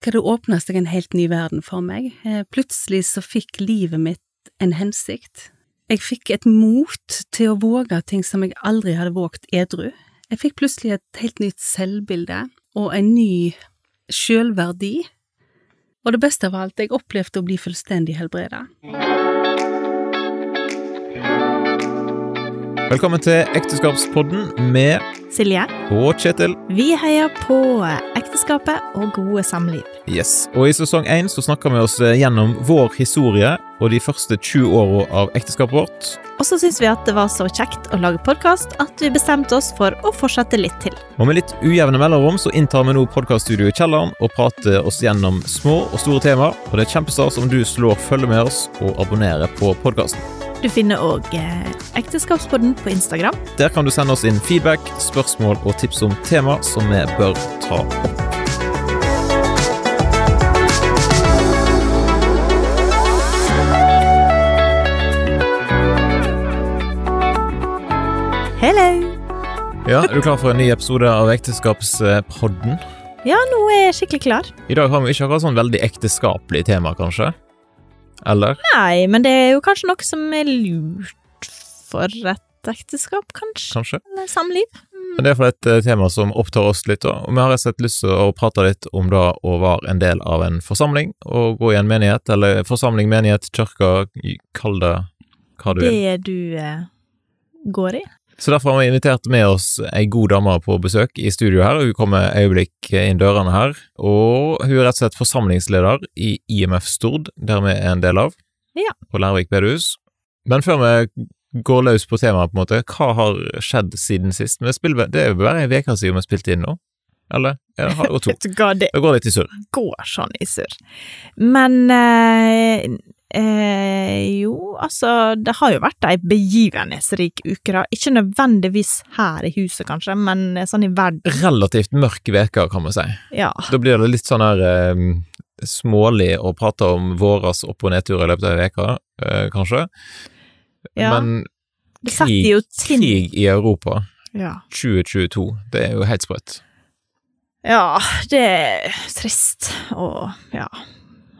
hva det åpna seg en helt ny verden for meg. Eh, plutselig så fikk livet mitt en hensikt. Jeg fikk et mot til å våge ting som jeg aldri hadde våget edru. Jeg fikk plutselig et helt nytt selvbilde og en ny sjølverdi. Og det beste av alt, jeg opplevde å bli fullstendig helbreda. Velkommen til Ekteskapspodden med Silje, og Kjetil. vi heier på ekteskapet og gode samliv. Yes. Og i sesong én så snakker vi oss gjennom vår historie og de første 20 åra av ekteskapet vårt. Og så syns vi at det var så kjekt å lage podkast at vi bestemte oss for å fortsette litt til. Og med litt ujevne mellomrom så inntar vi nå podkaststudioet i kjelleren og prater oss gjennom små og store temaer. Og det er kjempestas om du slår følge med oss og abonnerer på podkasten. Du finner òg eh, Ekteskapspodden på Instagram. Der kan du sende oss inn feedback, spørsmål og tips om tema som vi bør ta opp. Hello! Ja, Er du klar for en ny episode av Ekteskapspodden? Ja, nå er jeg skikkelig klar. I dag har vi ikke akkurat sånn veldig ekteskapelig tema, kanskje? Eller? Nei, men det er jo kanskje noe som er lurt for et ekteskap, kanskje? Kanskje? Eller samliv? Men det er for et eh, tema som opptar oss litt, da. og vi har rett og slett lyst til å prate litt om da å være en del av en forsamling, og gå i en menighet, eller forsamling, menighet, kirke, kall det hva du vil. Det du eh, går i? Så derfor har vi invitert med oss ei god dame på besøk i studio her, hun kommer øyeblikk inn dørene her, og hun er rett og slett forsamlingsleder i IMF Stord, der vi er en del av, Ja. på Lærvik bedehus. Men før vi går løs på temaet, på en måte, hva har skjedd siden sist? Det er jo bare ei uke siden vi spilte inn nå, eller? Det har gått to. Det går litt i surr. går sånn i surr. Men eh, eh, jo, altså Det har jo vært ei begivenhetsrik uke, da. Ikke nødvendigvis her i huset, kanskje, men sånn i verden. Relativt mørk uke, kan man si. Ja. Da blir det litt sånn her eh, smålig å prate om våras opp- og nedturer i løpet av ei uke, eh, kanskje. Ja. Men krig, krig i Europa ja. 2022, det er jo helt sprøtt. ja, det er trist, og ja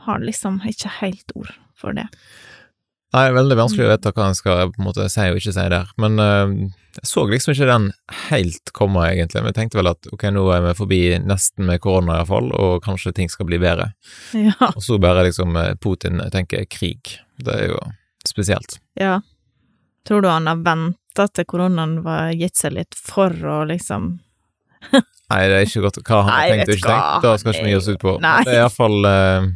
Har liksom ikke helt ord for det. Nei, veldig vanskelig å vite hva en skal på en måte si og ikke si der, men eh, jeg så liksom ikke den helt komme, egentlig. Men jeg tenkte vel at ok, nå er vi forbi nesten med korona iallfall, og kanskje ting skal bli bedre. Ja. Og så bare liksom eh, Putin tenker krig. Det er jo spesielt. ja. Tror du han har venta til koronaen var gitt seg litt for å liksom Nei, det er ikke godt hva han har tenkt og ikke hva tenkt. Da Det skal ikke vi gi oss ut på. Nei. Det er iallfall uh,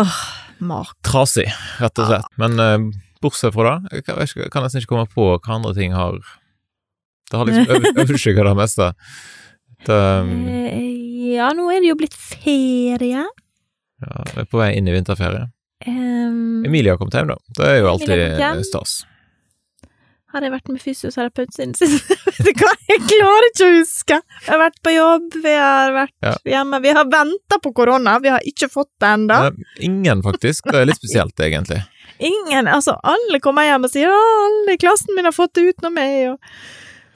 Åh, mak. trasig, rett og slett. Men uh, bortsett fra det, jeg kan, jeg kan- nesten ikke komme på hva andre ting har Det har liksom over- overskygga det meste. Det, um, Eh, Ja, nå er det jo blitt ferie. ja, vi er på vei inn i vinterferie. Um, Emilie har kommet hjem, da. Det er jo alltid eh, stas. Har jeg vært med fysioterapeut siden sist? Vet du hva, jeg klarer ikke å huske! Jeg har vært på jobb, vi har vært Ja. hjemme, vi har venta på korona, vi har ikke fått det ennå. Ingen, faktisk. Det er litt spesielt, egentlig. Ingen, altså alle kommer hjem og sier 'Å, alle i klassen min har fått det utenom meg', og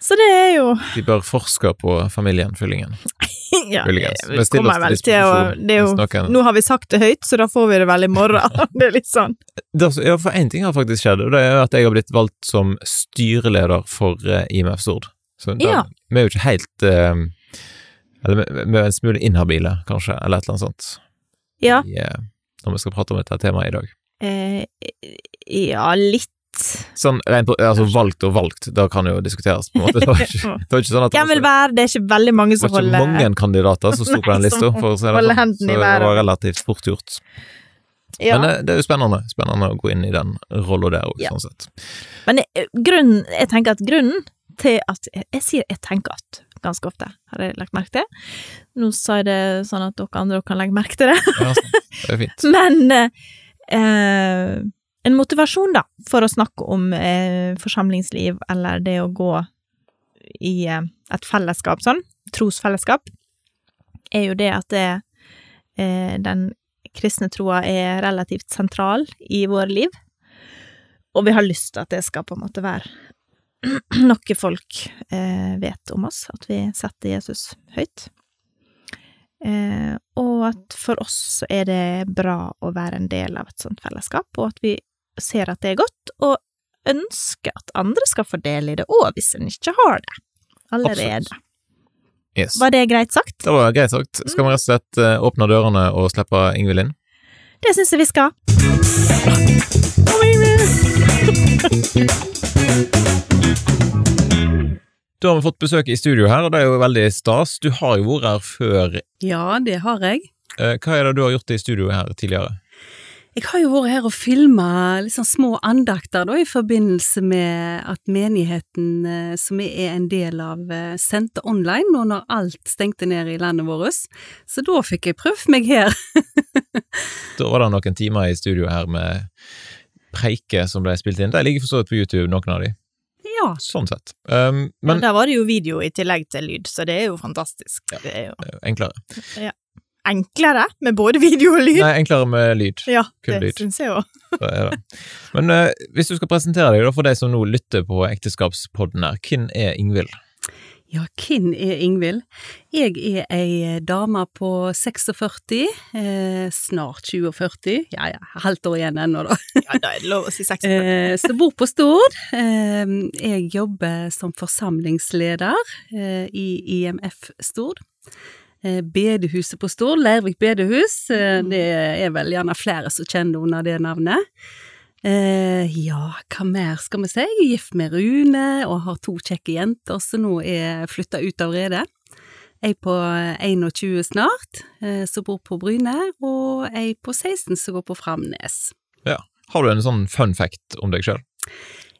Så det er jo De bør forske på familiegjenfyllingen. Ja, vi kommer vel til å det er jo, noen- Nå har vi sagt det høyt, så da får vi det vel i morgen. Det er litt sånn. Ja, for én ting har faktisk skjedd, og det er at jeg har blitt valgt som styreleder for eh, IMF Stord. Så da, Ja. vi er jo ikke helt eh, Eller vi, vi er en smule inhabile, kanskje, eller et eller annet sånt, Ja. i, eh, når vi skal prate om dette temaet i dag. Eh, ja, litt. Sånn rent Altså valgt og valgt, da kan jo diskuteres, på en måte. Det var ikke, det var ikke sånn at vil være? Det er ikke veldig mange som holder det var ikke holder mange kandidater som sto på den lista, for å si det sånn. Så det var relativt fort gjort. ja. Men det, det er jo spennende, spennende å gå inn i den rolla der òg, Ja. sånn sett. Men eh, grunnen, jeg tenker at grunnen til at Jeg sier jeg tenker at ganske ofte, har jeg lagt merke til. Nå sa jeg det sånn at dere andre kan legge merke til det. Ja, det er fint. Men eh, eh, en motivasjon, da, for å snakke om eh, forsamlingsliv, eller det å gå i eh, et fellesskap sånn, trosfellesskap, er jo det at det, eh, den kristne troa er relativt sentral i våre liv. Og vi har lyst til at det skal på en måte være noe folk eh, vet om oss, at vi setter Jesus høyt. Eh, og at for oss er det bra å være en del av et sånt fellesskap, og at vi ser at det er godt, og ønsker at andre skal få del i det òg, hvis en ikke har det allerede. Absolutt. Yes. Var det greit sagt? Det var greit sagt. Skal vi rett og slett eh, åpne dørene og slippe Ingvild inn? Det syns jeg vi skal. Da har vi fått besøk i studio her, og det er jo veldig stas. Du har jo vært her før. Ja, det har jeg. Eh, Hva er det du har gjort i studio her tidligere? Jeg har jo vært her og filma litt sånn små andakter da, i forbindelse med at menigheten eh, som vi er en del av, eh, sendte online nå når alt stengte ned i landet vårt. Så da fikk jeg prøvd meg her. Da var det noen timer i studio her med preiker som ble spilt inn. De ligger for så vidt på YouTube, noen av de. Ja. Sånn sett. Um, men Men der var det jo video i tillegg til lyd, så det er jo fantastisk. Ja. Det er jo enklere. enklere. Enklere med både video og lyd. Nei, enklere med lyd. Ja, kun det lyd. syns jeg òg. Så det. Men uh, hvis du skal presentere deg, da, for de som nå lytter på Ekteskapspodden her, hvem er Ingvild? Ja, hvem er Ingvild? Jeg er ei dame på 46, eh, snart 47, ja ja, halvt år igjen ennå da. Ja, da er det lov å si 46. Eh, som bor på Stord. Eh, jeg jobber som forsamlingsleder eh, i IMF Stord. Eh, bedehuset på Stord, Leirvik bedehus, eh, det er vel gjerne flere som kjenner under det navnet. Eh, ja, hva mer skal vi si? Jeg er gift med Rune og har to kjekke jenter som nå er flytta ut av redet. Ei på 21 snart, som bor på Bryne, og ei på 16 som går på Framnes. Ja. Har du en sånn fun fact om deg sjøl?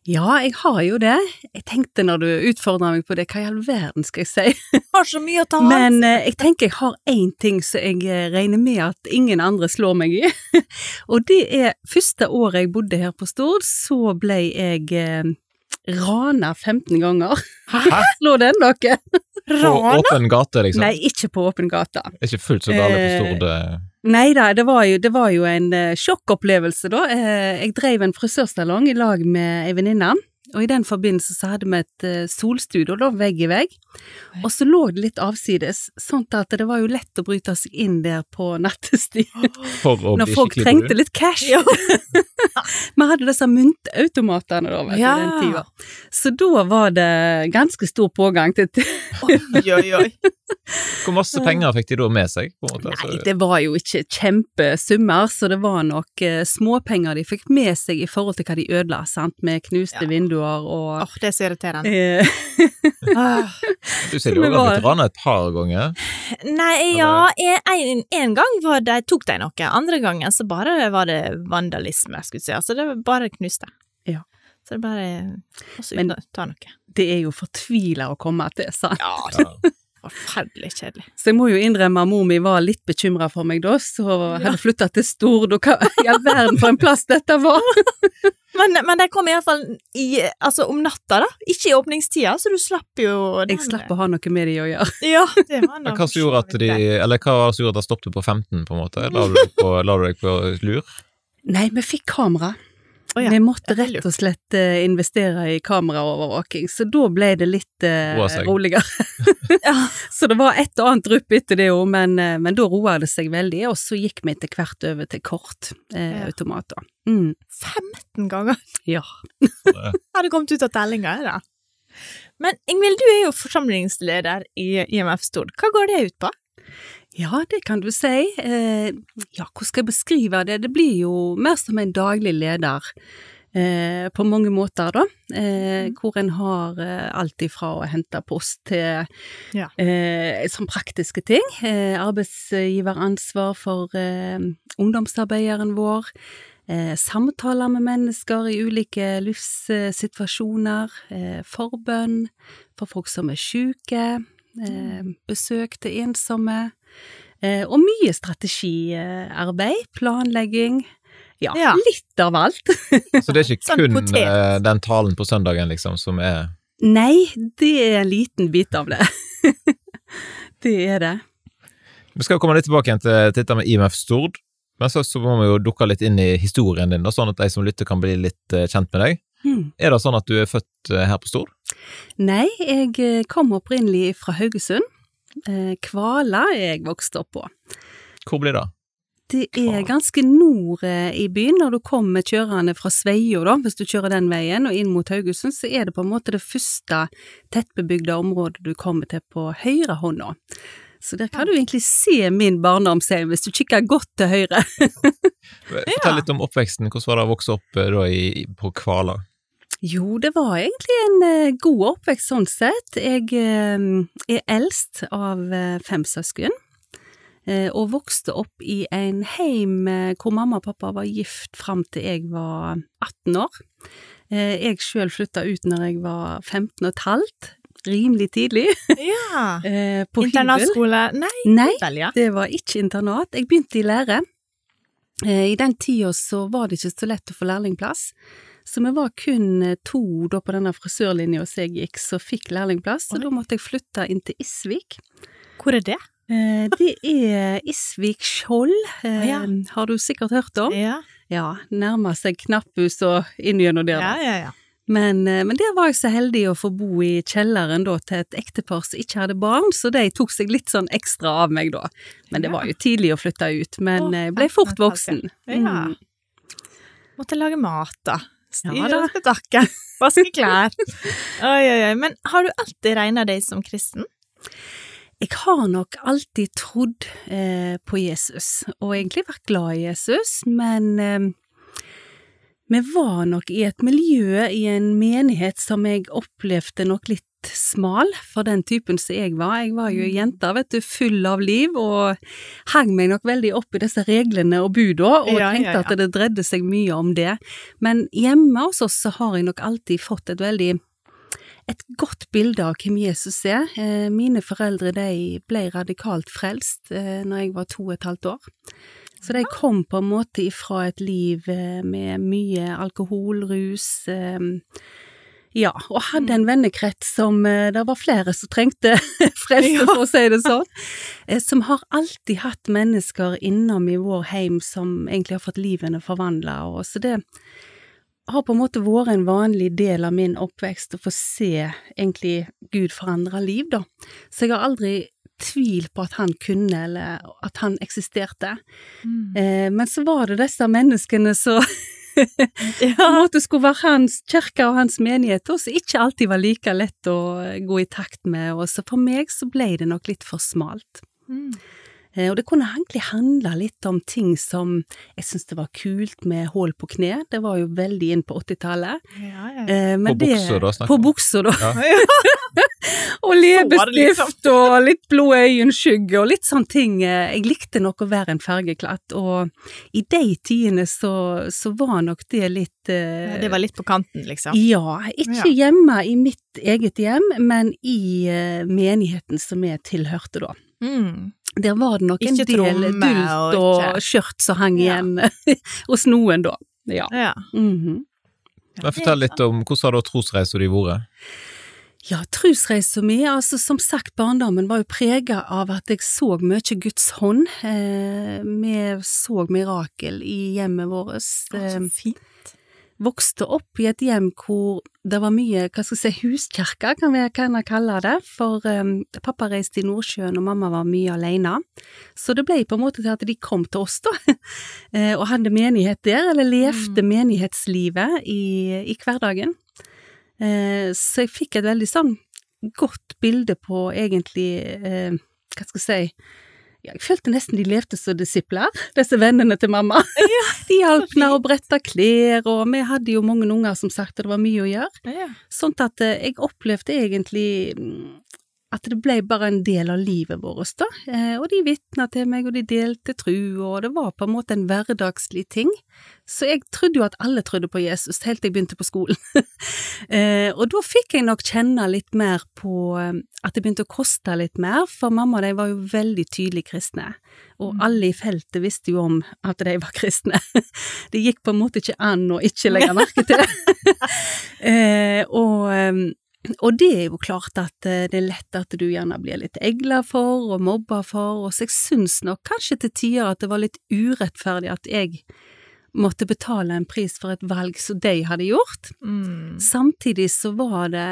Ja, jeg har jo det. Jeg tenkte når du utfordra meg på det, hva i all verden skal jeg si? har så mye å ta av. Men eh, jeg tenker jeg har én ting som jeg eh, regner med at ingen andre slår meg i. Og det er første året jeg bodde her på Stord, så ble jeg eh, rana 15 ganger. Hæ? Slår den dere? På Rana? åpen gate, liksom? Nei, ikke på åpen gate. Er ikke fullt så gale på Eh, Stord? eh. Nei da, det det var jo en eh, sjokkopplevelse, da. Eh, jeg drev en frisørsalong i lag med ei venninne. Og i den forbindelse så hadde vi et eh, solstudio, da, vegg i vegg. Og så lå det litt avsides, sånn at det var jo lett å bryte seg inn der på nattestid. For å Når folk trengte litt cash. Ja. Vi hadde disse myntautomatene da, vet du, Ja. den tida. Så da var det ganske stor pågang til Oi, oi, oi. Hvor masse penger fikk de da med seg? på en måte? Nei, det var jo ikke kjempesummer, så det var nok eh, småpenger de fikk med seg i forhold til hva de ødela, sant, med knuste Ja. vinduer og Åh, det er så irriterende. eh, Ah. du sier jo har blitt rana et par ganger. Nei, ja, en, en, gang var det, tok de noe, andre gangen så bare var det vandalisme, skulle jeg si. Altså, det var bare knuste. Ja. Så det bare også Men- å ta noe. Det er jo fortvila å komme til, sant. Ja, Ja. forferdelig kjedelig. Så jeg må jo innrømme at mor mi var litt bekymra for meg da, så hadde flytta til Stord, og hva i all verden for en plass dette var! Men, men de kom iallfall i, altså om natta, da. Ikke i åpningstida, så du slapp jo den. Jeg slapp å ha noe med de å gjøre. Ja, det var Men hva som gjorde at de Eller hva var det som gjorde at de stoppet på 15, på en måte? La du deg på, la du deg på lur? Nei, vi fikk kamera. Å ja, Vi måtte rett og slett eh, investere i kameraovervåking, så da ble det litt eh, roligere. Ja. Så det var et og annet drypp etter det òg, men, eh, men da roa det seg veldig, og så gikk vi etter hvert over til Ja. kortautomater. Mm, 15 ganger ja. hadde kommet ut av tellinga, da. Men Ingvild, du er jo forsamlingsleder i IMF Stord. Hva går det ut på? Ja, det kan du si. Eh, ja, hvordan skal jeg beskrive det? Det blir jo mer som en daglig leder. Eh, på mange måter, da. Eh, hvor en har eh, alt ifra å hente post til Ja. eh, sånn praktiske ting. Eh, arbeidsgiveransvar for eh, ungdomsarbeideren vår. Eh, samtaler med mennesker i ulike livssituasjoner. Eh, forbønn for folk som er syke. Eh, besøk til ensomme. Eh, og mye strategiarbeid, planlegging. Ja, Ja. litt av alt. Så det er ikke Sånn kun potet. eh, den talen på søndagen, liksom, som er Nei, det er en liten bit av det. det er det. Vi skal komme litt tilbake igjen til dette med IMF Stord, men så, så må vi jo dukke litt inn i historien din, sånn at de som lytter kan bli litt kjent med deg. Hmm. Er det sånn at du er født eh, her på Stord? Nei, jeg eh, kom opprinnelig fra Haugesund. Eh, Kvala er jeg vokst opp på. Hvor blir det? Det er ganske nord i byen, når du kommer kjørende fra Sveio, da, hvis du kjører den veien, og inn mot Haugesund, så er det på en måte det første tettbebygde området du kommer til på høyrehånda. Så der kan du egentlig se min barndomshjem hvis du kikker godt til høyre. Fortell litt om oppveksten. Hvordan var det å vokse opp da i, på Kvala? Jo, det var egentlig en eh, god oppvekst sånn sett. Jeg eh, er eldst av eh, fem søsken, og vokste opp i en heim hvor mamma og pappa var gift fram til jeg var 18 år. Jeg sjøl flytta ut når jeg var 15 og et halvt, rimelig tidlig, Ja. på. Internatskole Nei, Nei, vel, ja. det var ikke internat. Jeg begynte i lære. I den tida så var det ikke så lett å få lærlingplass, så vi var kun eh, to da på denne frisørlinja som jeg gikk, som fikk lærlingplass, så da måtte jeg flytte inn til Isvik. Hvor er det? Eh, Det er Isvik Skjold, eh, Ja. har du sikkert hørt om? Ja, Ja, nærmer seg Knapphus og inn gjennom der. ja, ja. ja. Men, eh, men der var jeg så heldig å få bo i kjelleren da til et ektepar som ikke hadde barn, så de tok seg litt sånn ekstra av meg da. Men det var jo tidlig å flytte ut, men jeg ble fort 15 og et voksen. Ja. Mm. Måtte lage mat, da. Styre Ja og. Vaske klær. Oi, oi, oi. Men har du alltid regna deg som kristen? Jeg har nok alltid trodd eh, på Jesus, og egentlig vært glad i Jesus, men eh, vi var nok i et miljø, i en menighet som jeg opplevde nok litt smal for den typen som jeg var. Jeg var jo jenta, vet du, full av liv, og hang meg nok veldig opp i disse reglene og buda, og Ja, ja, tenkte ja. at det dreide seg mye om det. Men hjemme hos oss så har jeg nok alltid fått et veldig et godt bilde av hvem Jesus er. Eh, mine foreldre de ble radikalt frelst eh, når jeg var to og et halvt år. Så de kom på en måte ifra et liv eh, med mye alkohol, rus, ja, og hadde en vennekrets som eh, det var flere som trengte frelse, for å si det sånn. Eh, som har alltid hatt mennesker innom i vår heim som egentlig har fått livene forvandla, og så det har på en måte vært en vanlig del av min oppvekst å få se egentlig Gud forandre liv, da. Så jeg har aldri tvil på at han kunne, eller at han eksisterte. Eh, men så var det disse menneskene som Ja. måte skulle være hans kirke og hans menighet, og som ikke alltid var like lett å gå i takt med, og så for meg så ble det nok litt for smalt. Mm. Eh, Og det kunne egentlig handle litt om ting som jeg syntes det var kult med hull på kne, det var jo veldig inn på 80-tallet. Ja, ja. Eh, På det- buksa da, snakker På buksa, da. Ja. og leppestift og litt blå øyenskygge og litt sånne ting. Jeg likte nok å være en fargeklatt, og i de tidene så, så var nok det litt uh, Det var litt på kanten, liksom. Ja, ikke Ja. hjemme i mitt eget hjem, men i uh, menigheten som jeg tilhørte da. Mm. Der var det nok en del tromme dult og skjørt som hang Ja. igjen hos noen da. Ja. Ja. Mhm. Men fortell litt om hvordan har da trosreisa di vært? Ja, trosreisa mi, altså som sagt, barndommen var jo prega av at jeg så mye Guds hånd. Eh, vi så mirakel i hjemmet vårt. Eh, så fint. vokste opp i et hjem hvor det var mye, hva skal jeg si, huskirke, kan vi gjerne kalle det, for eh, pappa reiste i Nordsjøen og mamma var mye alene. Så det ble på en måte til at de kom til oss da, eh, og hadde menighet der, eller levde menighetslivet i, i hverdagen. Eh, så jeg fikk et veldig sånn godt bilde på egentlig, eh, hva skal jeg si, ja, jeg følte nesten de levde som disipler, disse vennene til mamma. de hjalp meg å brette klær, og vi hadde jo mange unger som sagt, og det var mye å gjøre. Ja. Sånn at eh, jeg opplevde egentlig mm, at det ble bare en del av livet vårt, da. Eh, og de vitna til meg, og de delte tru, og det var på en måte en hverdagslig ting. Så jeg trodde jo at alle trodde på Jesus, helt til jeg begynte på skolen. eh, og da fikk jeg nok kjenne litt mer på eh, at det begynte å koste litt mer, for mamma og de var jo veldig tydelig kristne. Og Mm. alle i feltet visste jo om at de var kristne. det gikk på en måte ikke an å ikke legge merke til det. eh, og, og det er jo klart at eh, det er lett at du gjerne blir litt egla for og mobba for, og så jeg syns nok kanskje til tider at det var litt urettferdig at jeg måtte betale en pris for et valg som de hadde gjort. Mm. Samtidig så var det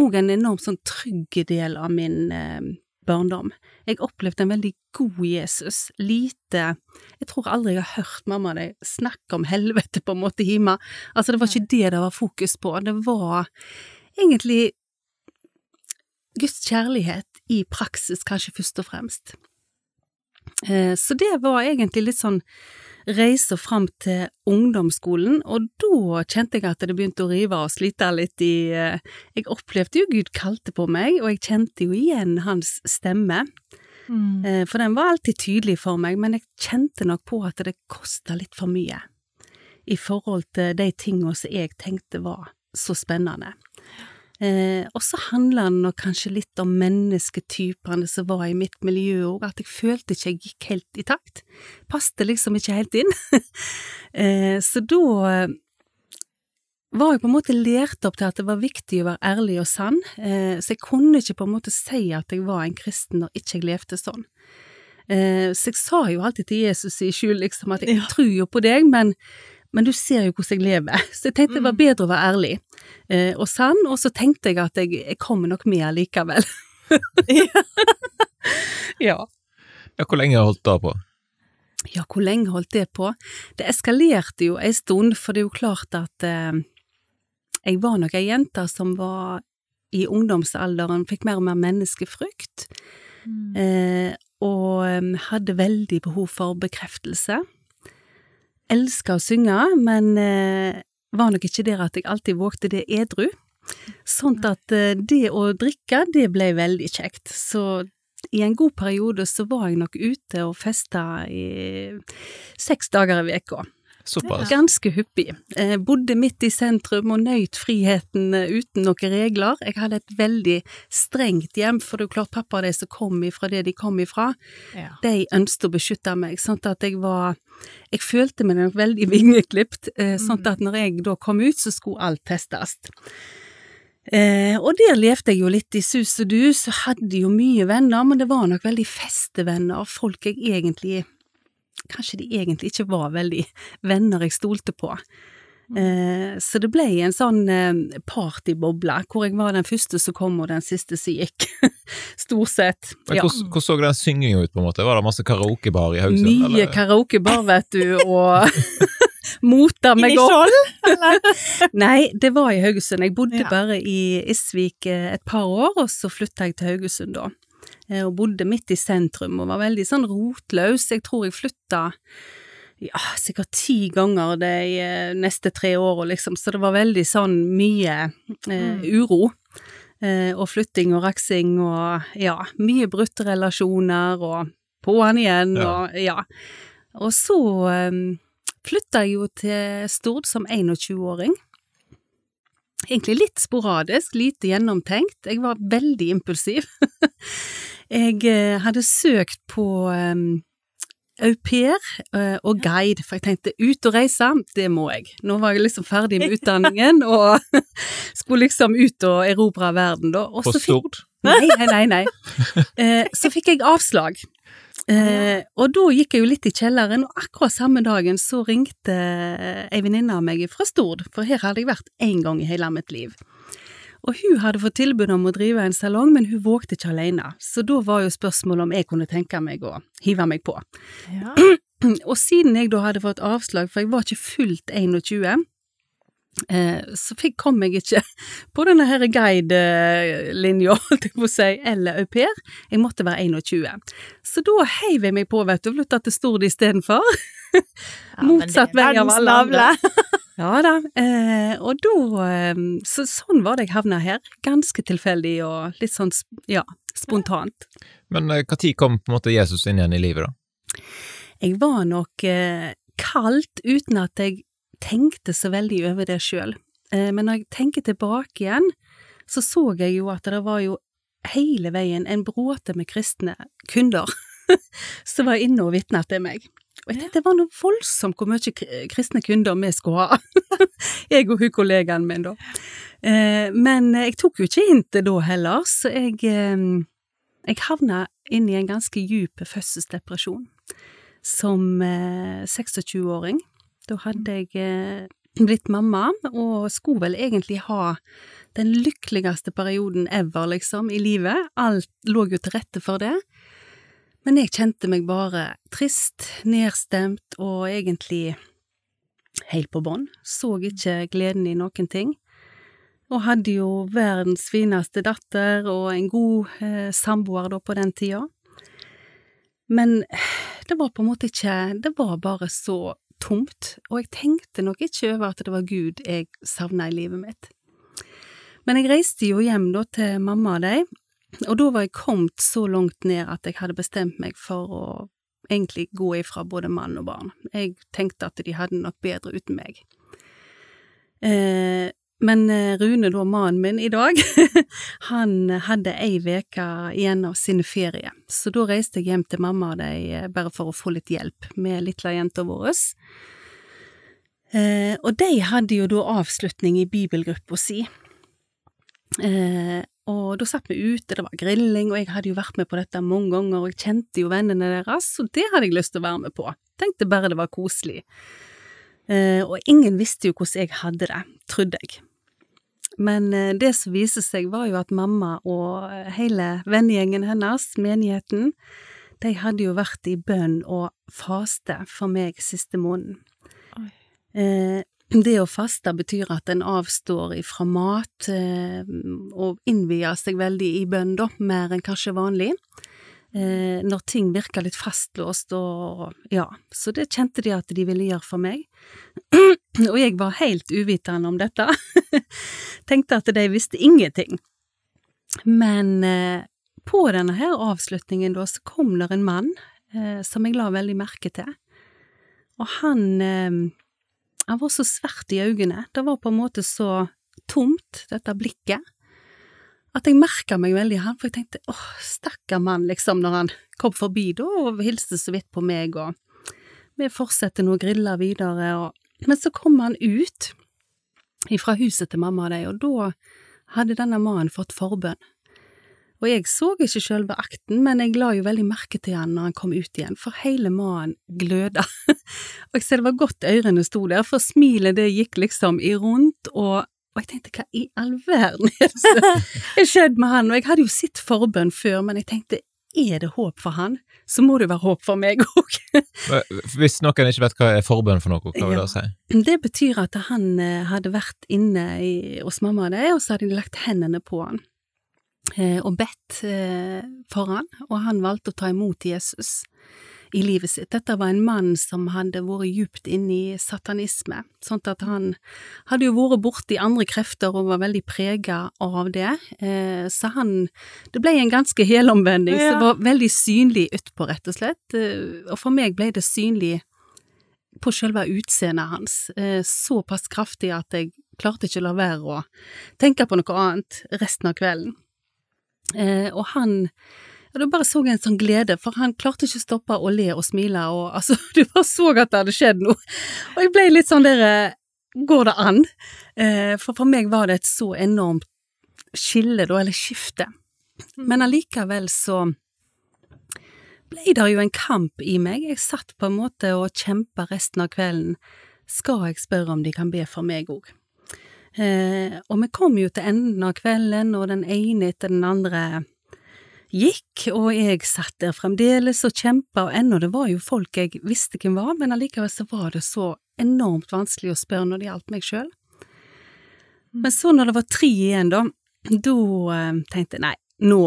òg en enormt sånn trygg del av min, eh, barndom. Jeg opplevde en veldig god Jesus. Lite Jeg tror aldri jeg har hørt mamma di snakke om helvete på en måte hjemme. Altså, det var ikke det det var fokus på. Det var egentlig Guds kjærlighet i praksis, kanskje først og fremst. Eh, så det var egentlig litt sånn reiser fram til ungdomsskolen, og da kjente jeg at det begynte å rive og slite litt i eh, Jeg opplevde jo Gud kalte på meg, og jeg kjente jo igjen hans stemme. Mm. Eh, For den var alltid tydelig for meg, men jeg kjente nok på at det kosta litt for mye i forhold til de tingene som jeg tenkte var så spennende. Eh, og så handler det nok kanskje litt om mennesketypene som var i mitt miljø òg, at jeg følte ikke jeg gikk helt i takt. Passte liksom ikke helt inn. eh, så da eh, var jeg på en måte lært opp til at det var viktig å være ærlig og sann, eh, så jeg kunne ikke på en måte si at jeg var en kristen når ikke jeg levde sånn. Eh, så jeg sa jo alltid til Jesus i skjul liksom at jeg Ja. tror jo på deg, men, men du ser jo hvordan jeg lever. Så jeg tenkte det var Mm. bedre å være ærlig eh, og sann, og så tenkte jeg at jeg, jeg kommer nok med likevel. ja. Ja, hvor lenge har du holdt det på? Ja, hvor lenge holdt det på? Det eskalerte jo en stund, for det er jo klart at eh, jeg var nok ei jente som var i ungdomsalderen, fikk mer og mer menneskefrykt, Mm. eh, og hadde veldig behov for bekreftelse. Elska å synge, men eh, var nok ikke der at jeg alltid vågte det edru. Sånn at eh, det å drikke, det ble veldig kjekt. Så i en god periode så var jeg nok ute og festa i seks dager i veka. Såpass? Ganske hyppig. Eh, bodde midt i sentrum og nøyt friheten eh, uten noen regler. Jeg hadde et veldig strengt hjem, for det er jo klart pappa og de som kom ifra det de kom ifra, Ja. de ønsket å beskytte meg, sånn at jeg var Jeg følte meg nok veldig vingeklipt, eh, sånn at når jeg da kom ut, så skulle alt testes. Eh, og der levde jeg jo litt i sus og dus, og hadde jo mye venner, men det var nok veldig festevenner, folk jeg egentlig Kanskje de egentlig ikke var veldig venner jeg stolte på. Eh, så det ble en sånn eh, partyboble, hvor jeg var den første som kom og den siste som gikk. Stort sett. Ja. hvordan, hvordan så den synginga ut, på en måte? Var det masse karaokebar i Haugesund? Mye eller? karaokebar, vet du, og mota meg opp. Nei, det var i Haugesund. Jeg bodde Ja. bare i Isvik eh, et par år, og så flytta jeg til Haugesund da. Eh, Og bodde midt i sentrum og var veldig sånn rotløs. Jeg tror jeg flytta ja, sikkert ti ganger de eh, neste tre åra, liksom, så det var veldig sånn mye eh, Mm. uro. Eh, og flytting og raksing og ja, mye brutte relasjoner og på'n igjen Ja. og ja. Og så eh, flytta jeg jo til Stord som 21-åring. Egentlig litt sporadisk, lite gjennomtenkt. Jeg var veldig impulsiv. jeg eh, hadde søkt på um, au pair eh, og guide, for jeg tenkte ut og reise, det må jeg. Nå var jeg liksom ferdig med utdanningen og skulle liksom ut og erobre verden, da. Og På så fikk- Stord? Nei, nei, nei. nei. Så fikk jeg avslag. Eh, og da gikk jeg jo litt i kjelleren, og akkurat samme dagen så ringte ei venninne av meg fra Stord, for her hadde jeg vært én gang i hele mitt liv. Og hun hadde fått tilbud om å drive en salong, men hun vågte ikke alene, så da var jo spørsmålet om jeg kunne tenke meg å hive meg på. Ja. Og siden jeg da hadde fått avslag, for jeg var ikke fullt 21, eh, så fikk, kom jeg ikke på denne her guide-linja, holdt jeg på å si, eller au pair. Jeg måtte være 21. Så da heiv jeg meg på, vet du, og flytta til Stord istedenfor. Ja, Motsatt vei av alle andre. Ja da, eh, og da eh, så, Sånn var det jeg havna her. Ganske tilfeldig og litt sånn, ja, spontant. Men når kom på en måte Jesus inn igjen i livet, da? Jeg var nok eh, kaldt uten at jeg tenkte så veldig over det sjøl. Eh, men når jeg tenker tilbake igjen, så så jeg jo at det var jo hele veien en bråte med kristne kunder som var inne og vitna til meg. Og jeg tenkte det var noe voldsomt hvor mye kristne kunder vi skulle ha. jeg og hun kollegaen min, da. Eh, men jeg tok jo ikke hintet da heller, så jeg, eh, jeg havna inn i en ganske djup fødselsdepresjon som eh, 26-åring. Da hadde jeg eh, blitt mamma, og skulle vel egentlig ha den lykkeligste perioden ever, liksom, i livet. Alt lå jo til rette for det. Men jeg kjente meg bare trist, nedstemt og egentlig helt på bånn. Så ikke gleden i noen ting. Og hadde jo verdens fineste datter og en god eh, samboer da på den tida. Men det var på en måte ikke Det var bare så tomt, og jeg tenkte nok ikke over at det var Gud jeg savna i livet mitt. Men jeg reiste jo hjem da til mamma og de, og da var jeg kommet så langt ned at jeg hadde bestemt meg for å egentlig gå ifra både mann og barn. Jeg tenkte at de hadde nok bedre uten meg. Eh, men eh, Rune, da mannen min i dag, han hadde ei uke igjen av sin ferie, så da reiste jeg hjem til mamma og de eh, bare for å få litt hjelp med lille jenta vår. Eh, og de hadde jo da avslutning i bibelgruppa si. Og da satt vi ute, det var grilling, og jeg hadde jo vært med på dette mange ganger, og jeg kjente jo vennene deres, og det hadde jeg lyst til å være med på. Tenkte bare det var koselig. Og ingen visste jo hvordan jeg hadde det, trodde jeg. Men eh, det som viste seg, var jo at mamma og eh, hele vennegjengen hennes, menigheten, de hadde jo vært i bønn og faste for meg siste måneden. Eh, det å faste betyr at en avstår ifra mat eh, og innvier seg veldig i bønn, da, mer enn kanskje vanlig. Eh, når ting virker litt fastlåst og ja, så det kjente de at de ville gjøre for meg. og jeg var helt uvitende om dette. Tenkte at de visste ingenting. Men eh, på denne her avslutningen da, så kom der en mann eh, som jeg la veldig merke til. Og han eh, han var så svært i øynene, det var på en måte så tomt, dette blikket, at jeg merka meg veldig han, for jeg tenkte åh, stakkar mann, liksom, når han kom forbi da og hilste så vidt på meg, og vi fortsetter nå å grille videre, og men så kom han ut ifra huset til mamma og de, og da hadde denne mannen fått forbønn. Og jeg så ikke sjølve akten, men jeg la jo veldig merke til han når han kom ut igjen, for hele mannen gløda. og jeg ser det var godt ørene sto der, for smilet det gikk liksom i rundt, og, og jeg tenkte hva i all verden er det som skjedd med han? Og jeg hadde jo sett forbønn før, men jeg tenkte er det håp for han, så må det være håp for meg òg. Hvis noen ikke vet hva er forbønn for noe, hva vil det si? Det betyr at han eh, hadde vært inne i, hos mamma og deg, og så hadde de lagt hendene på han. Eh, og bedt eh, for han, og han valgte å ta imot Jesus i livet sitt. Dette var en mann som hadde vært djupt inne i satanisme, sånn at han hadde jo vært borti andre krefter og var veldig prega av det, eh, så han Det ble en ganske helomvending, ja. det var veldig synlig utpå, rett og slett, og for meg ble det synlig på selve utseendet hans, såpass kraftig at jeg klarte ikke å la være å tenke på noe annet resten av kvelden. Eh, og han og da bare så jeg en sånn glede, for han klarte ikke å stoppe å le og smile, og altså, du bare så at det hadde skjedd noe. Og jeg ble litt sånn der Går det an? Eh, for for meg var det et så enormt skille, da, eller skifte. Mm. Men allikevel så ble det jo en kamp i meg. Jeg satt på en måte og kjempa resten av kvelden. Skal jeg spørre om de kan be for meg òg? Eh, og vi kom jo til enden av kvelden, og den ene etter den andre gikk, og jeg satt der fremdeles og kjempa, og ennå det var jo folk jeg visste hvem var, men allikevel så var det så enormt vanskelig å spørre når det gjaldt meg sjøl. Men så når det var tre igjen, da, da eh, tenkte jeg nei, nå,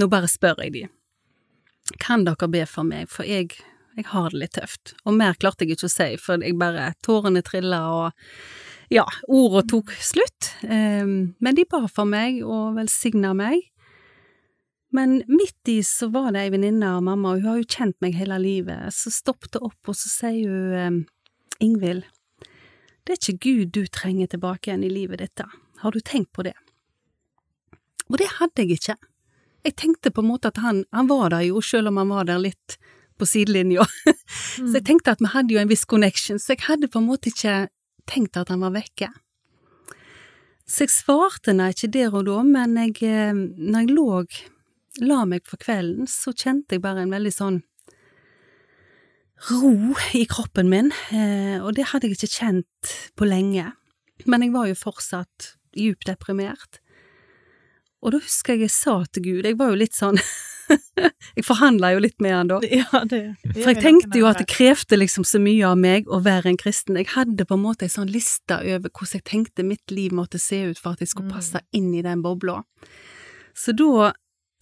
nå bare spør jeg de. Kan dere be for meg, for jeg, jeg har det litt tøft. Og mer klarte jeg ikke å si, for jeg bare, tårene trilla og ja, ordene tok slutt, ehm, men de ba for meg og velsigna meg. Men midt i så var det ei venninne av mamma, og hun har jo kjent meg hele livet, så stoppet opp, og så sier hun, ehm, Ingvild, det er ikke Gud du trenger tilbake igjen i livet ditt, da. Har du tenkt på det? Og det hadde jeg ikke. Jeg tenkte på en måte at han, han var der jo, selv om han var der litt på sidelinja. Mm. så jeg tenkte at vi hadde jo en viss connection, så jeg hadde på en måte ikke tenkt at han var vekke. Så jeg svarte nei ikke der og da, men jeg, eh, når jeg lå, la meg for kvelden, så kjente jeg bare en veldig sånn ro i kroppen min, eh, og det hadde jeg ikke kjent på lenge. Men jeg var jo fortsatt djupt deprimert. Og da husker jeg jeg sa til Gud, jeg var jo litt sånn Jeg forhandla jo litt med han da. Ja, det, For jeg tenkte jo at det krevde liksom så mye av meg å være en kristen. Jeg hadde på en måte en sånn liste over hvordan jeg tenkte mitt liv måtte se ut for at jeg skulle Mm. passe inn i den bobla. Så da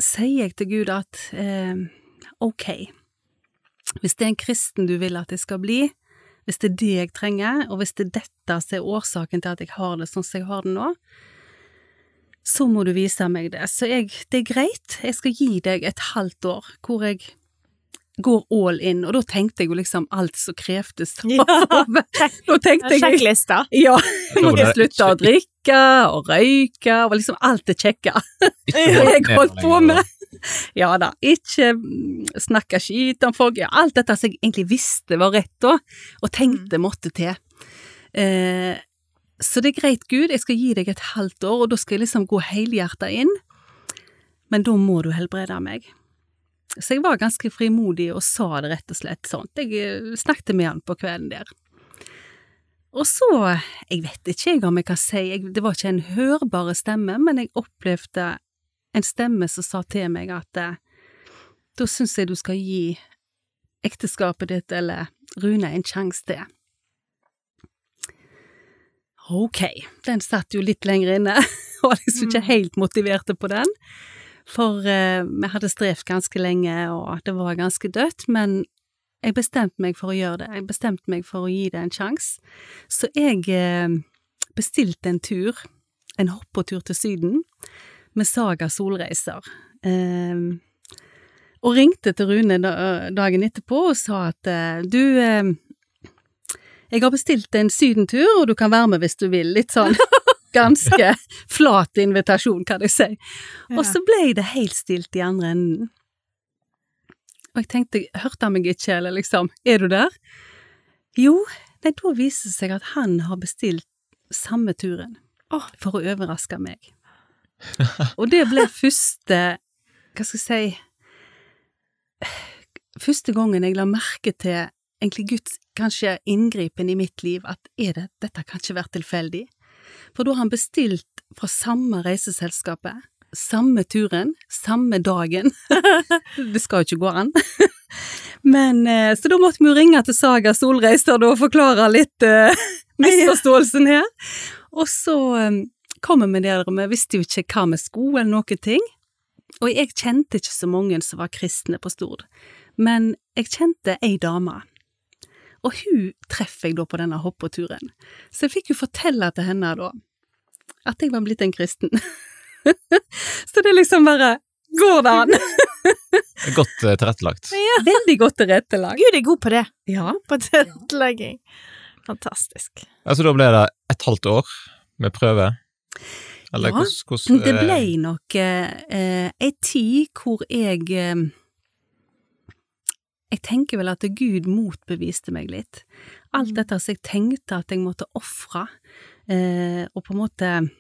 sier jeg til Gud at eh, ok, hvis det er en kristen du vil at jeg skal bli, hvis det er det jeg trenger, og hvis det er dette som er årsaken til at jeg har det sånn som jeg har det nå, så må du vise meg det. Så jeg, det er greit, jeg skal gi deg et halvt år hvor jeg går all in, og da tenkte jeg jo liksom alt som krevdes. Ja. Da tenkte jeg Sjekklista. ja, jeg det slutte å drikke og røyke, og liksom alt det kjekke jeg holdt på med. Ja da, ikke mm, snakke skit om folk, ja, alt dette som jeg egentlig visste var rett da, og tenkte måtte til. Eh, så det er greit, Gud, jeg skal gi deg et halvt år, og da skal jeg liksom gå helhjertet inn, men da må du helbrede meg. Så jeg var ganske frimodig og sa det rett og slett sånt. Jeg eh, snakket med han på kvelden der. Og så, jeg vet ikke jeg om jeg kan si, jeg, det var ikke en hørbare stemme, men jeg opplevde en stemme som sa til meg at eh, da syns jeg du skal gi ekteskapet ditt eller Rune en sjanse til. Ok, den satt jo litt lenger inne, og var liksom ikke Mm. helt motiverte på den, for eh, vi hadde strevd ganske lenge, og det var ganske dødt, men jeg bestemte meg for å gjøre det, jeg bestemte meg for å gi det en sjanse, så jeg eh, bestilte en tur, en hoppetur til Syden, med Saga Solreiser. Eh, og ringte til Rune dagen etterpå og sa at eh, du, eh, jeg har bestilt en sydentur, og du kan være med hvis du vil. Litt sånn ganske flat invitasjon, kan jeg si. Og så ble det helt stilt i andre enden. Og jeg tenkte, hørte han meg ikke, eller liksom, er du der? Jo, nei, da viser det seg at han har bestilt samme turen, for å overraske meg. Og det ble første, hva skal jeg si, første gangen jeg la merke til egentlig Guds kanskje inngripen i mitt liv, at det, dette kan ikke være tilfeldig. For da har han bestilt fra samme reiseselskapet, samme turen, samme dagen. det skal jo ikke gå an. Men, eh, så da måtte vi jo ringe til Saga Solreiser og forklare litt eh, misforståelsen her. Og så kommer kom vi der, og vi visste jo ikke hva vi skulle eller noen ting. Og jeg kjente ikke så mange som var kristne på Stord, men jeg kjente ei dame. Og hun treffer jeg da på denne hoppeturen. Så jeg fikk jo fortelle til henne da at jeg var blitt en kristen. så det er liksom bare Går det an? Godt eh, tilrettelagt. Veldig godt tilrettelagt. Gud er god på det. Ja. På tilrettelegging. Fantastisk. Altså, da ble det et halvt år med prøve? Eller Ja, hvordan, hvordan Det eh, ble nok eh, ei tid hvor jeg eh, Jeg tenker vel at Gud motbeviste meg litt. Alt Mm. dette som jeg tenkte at jeg måtte ofre, eh, og på en måte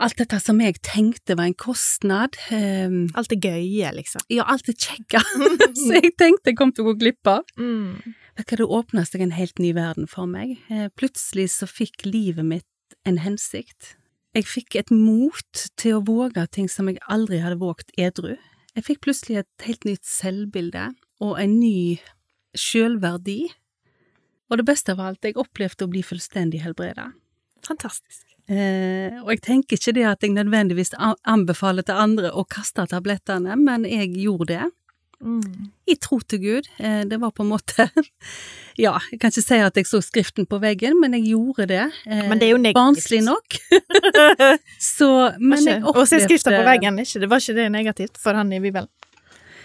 Alt dette som jeg tenkte var en kostnad. Eh, Alt det gøye, liksom. ja, alt det kjekke som jeg tenkte jeg kom til å gå glipp av. Mm. Vet du hva, det åpna seg en helt ny verden for meg. Eh, Plutselig så fikk livet mitt en hensikt. Jeg fikk et mot til å våge ting som jeg aldri hadde våget edru. Jeg fikk plutselig et helt nytt selvbilde og en ny sjølverdi. Og det beste av alt, jeg opplevde å bli fullstendig helbreda. Fantastisk. Eh, og jeg tenker ikke det at jeg nødvendigvis anbefaler til andre å kaste tablettene, men jeg gjorde det Mm. i tro til Gud. Eh, Det var på en måte Ja, jeg kan ikke si at jeg så skriften på veggen, men jeg gjorde det. Eh, Men det er jo negativt. Barnslig nok. Så, men jeg opplevde Å se skriften på veggen, det var ikke det negativt for han i Bibelen?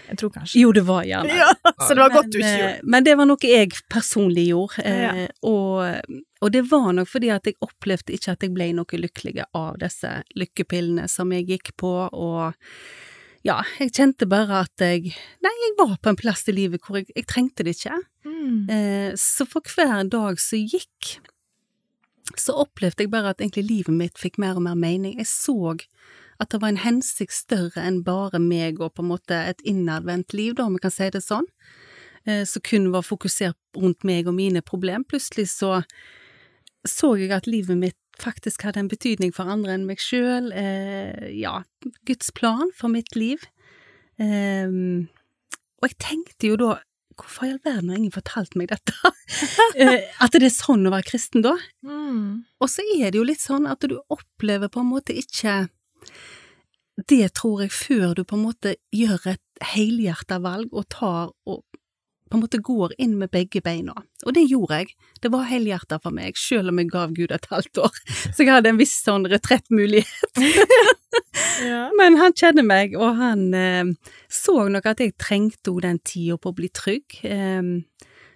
Jeg tror kanskje. Jo, det var gjerne Ja, så det var godt du ikke eh, gjorde. Men det var noe jeg personlig gjorde, eh, Ja. og, og det var nok fordi at jeg opplevde ikke at jeg ble noe lykkelig av disse lykkepillene som jeg gikk på, og ja, jeg kjente bare at jeg Nei, jeg var på en plass i livet hvor jeg, jeg trengte det ikke. Mm. Eh, så for hver dag som gikk, så opplevde jeg bare at egentlig livet mitt fikk mer og mer mening. Jeg så at det var en hensikt større enn bare meg og på en måte et innadvendt liv, da, om vi kan si det sånn. eh, som kun var fokusert rundt meg og mine problem. Plutselig så så jeg at livet mitt faktisk hadde en betydning for andre enn meg sjøl. Eh, ja, Guds plan for mitt liv. Eh, og jeg tenkte jo da Hvorfor i all verden har ingen fortalt meg dette? eh, at det er sånn å være kristen da? Mm. Og så er det jo litt sånn at du opplever på en måte ikke det, tror jeg, før du på en måte gjør et helhjerta valg og tar og på en måte går inn med begge beina. Og det gjorde jeg. Det var helhjerta for meg, selv om jeg gav Gud et halvt år. Så jeg hadde en viss sånn retrettmulighet. Ja. Men han kjenner meg, og han eh, så nok at jeg trengte jo den tida på å bli trygg. Eh,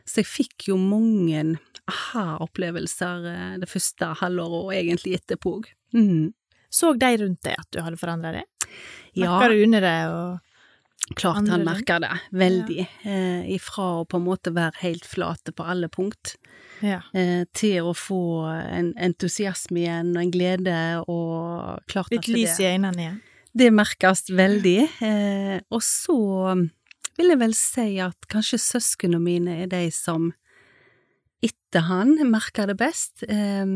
så jeg fikk jo mange aha-opplevelser eh, det første halvåret, og egentlig etterpå òg. Mm. Så de rundt deg at du hadde forandra deg? Ja, Merka du under det? Og... klart han merker det, veldig. Eh, ifra å på en måte være helt flate på alle punkt, Ja. eh, til å få en entusiasme igjen, og en glede, og klart Litt at det lys i øynene igjen? Det merkes veldig. Eh, og så vil jeg vel si at kanskje søsknene mine er de som etter han merker det best. Eh,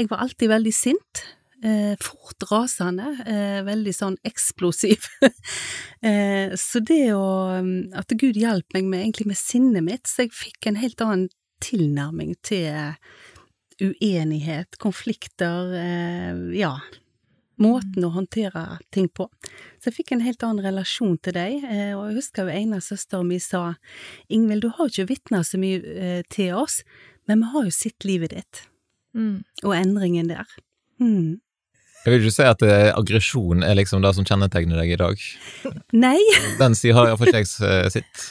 jeg var alltid veldig sint. Eh, fort rasende. Eh, veldig sånn eksplosiv. eh, så det å At Gud hjalp meg med, egentlig med sinnet mitt, så jeg fikk en helt annen tilnærming til uenighet, konflikter, eh, ja måten å håndtere ting på. Så jeg fikk en helt annen relasjon til deg, eh, og jeg husker jo ene søsteren min sa Ingvild, du har jo ikke vitna så mye eh, til oss, men vi har jo sett livet ditt, Mm. og endringen der. Mm. Jeg vil ikke si at eh, aggresjon er liksom det som kjennetegner deg i dag. Nei, Den sida har iallfall ikke jeg sitt. sett.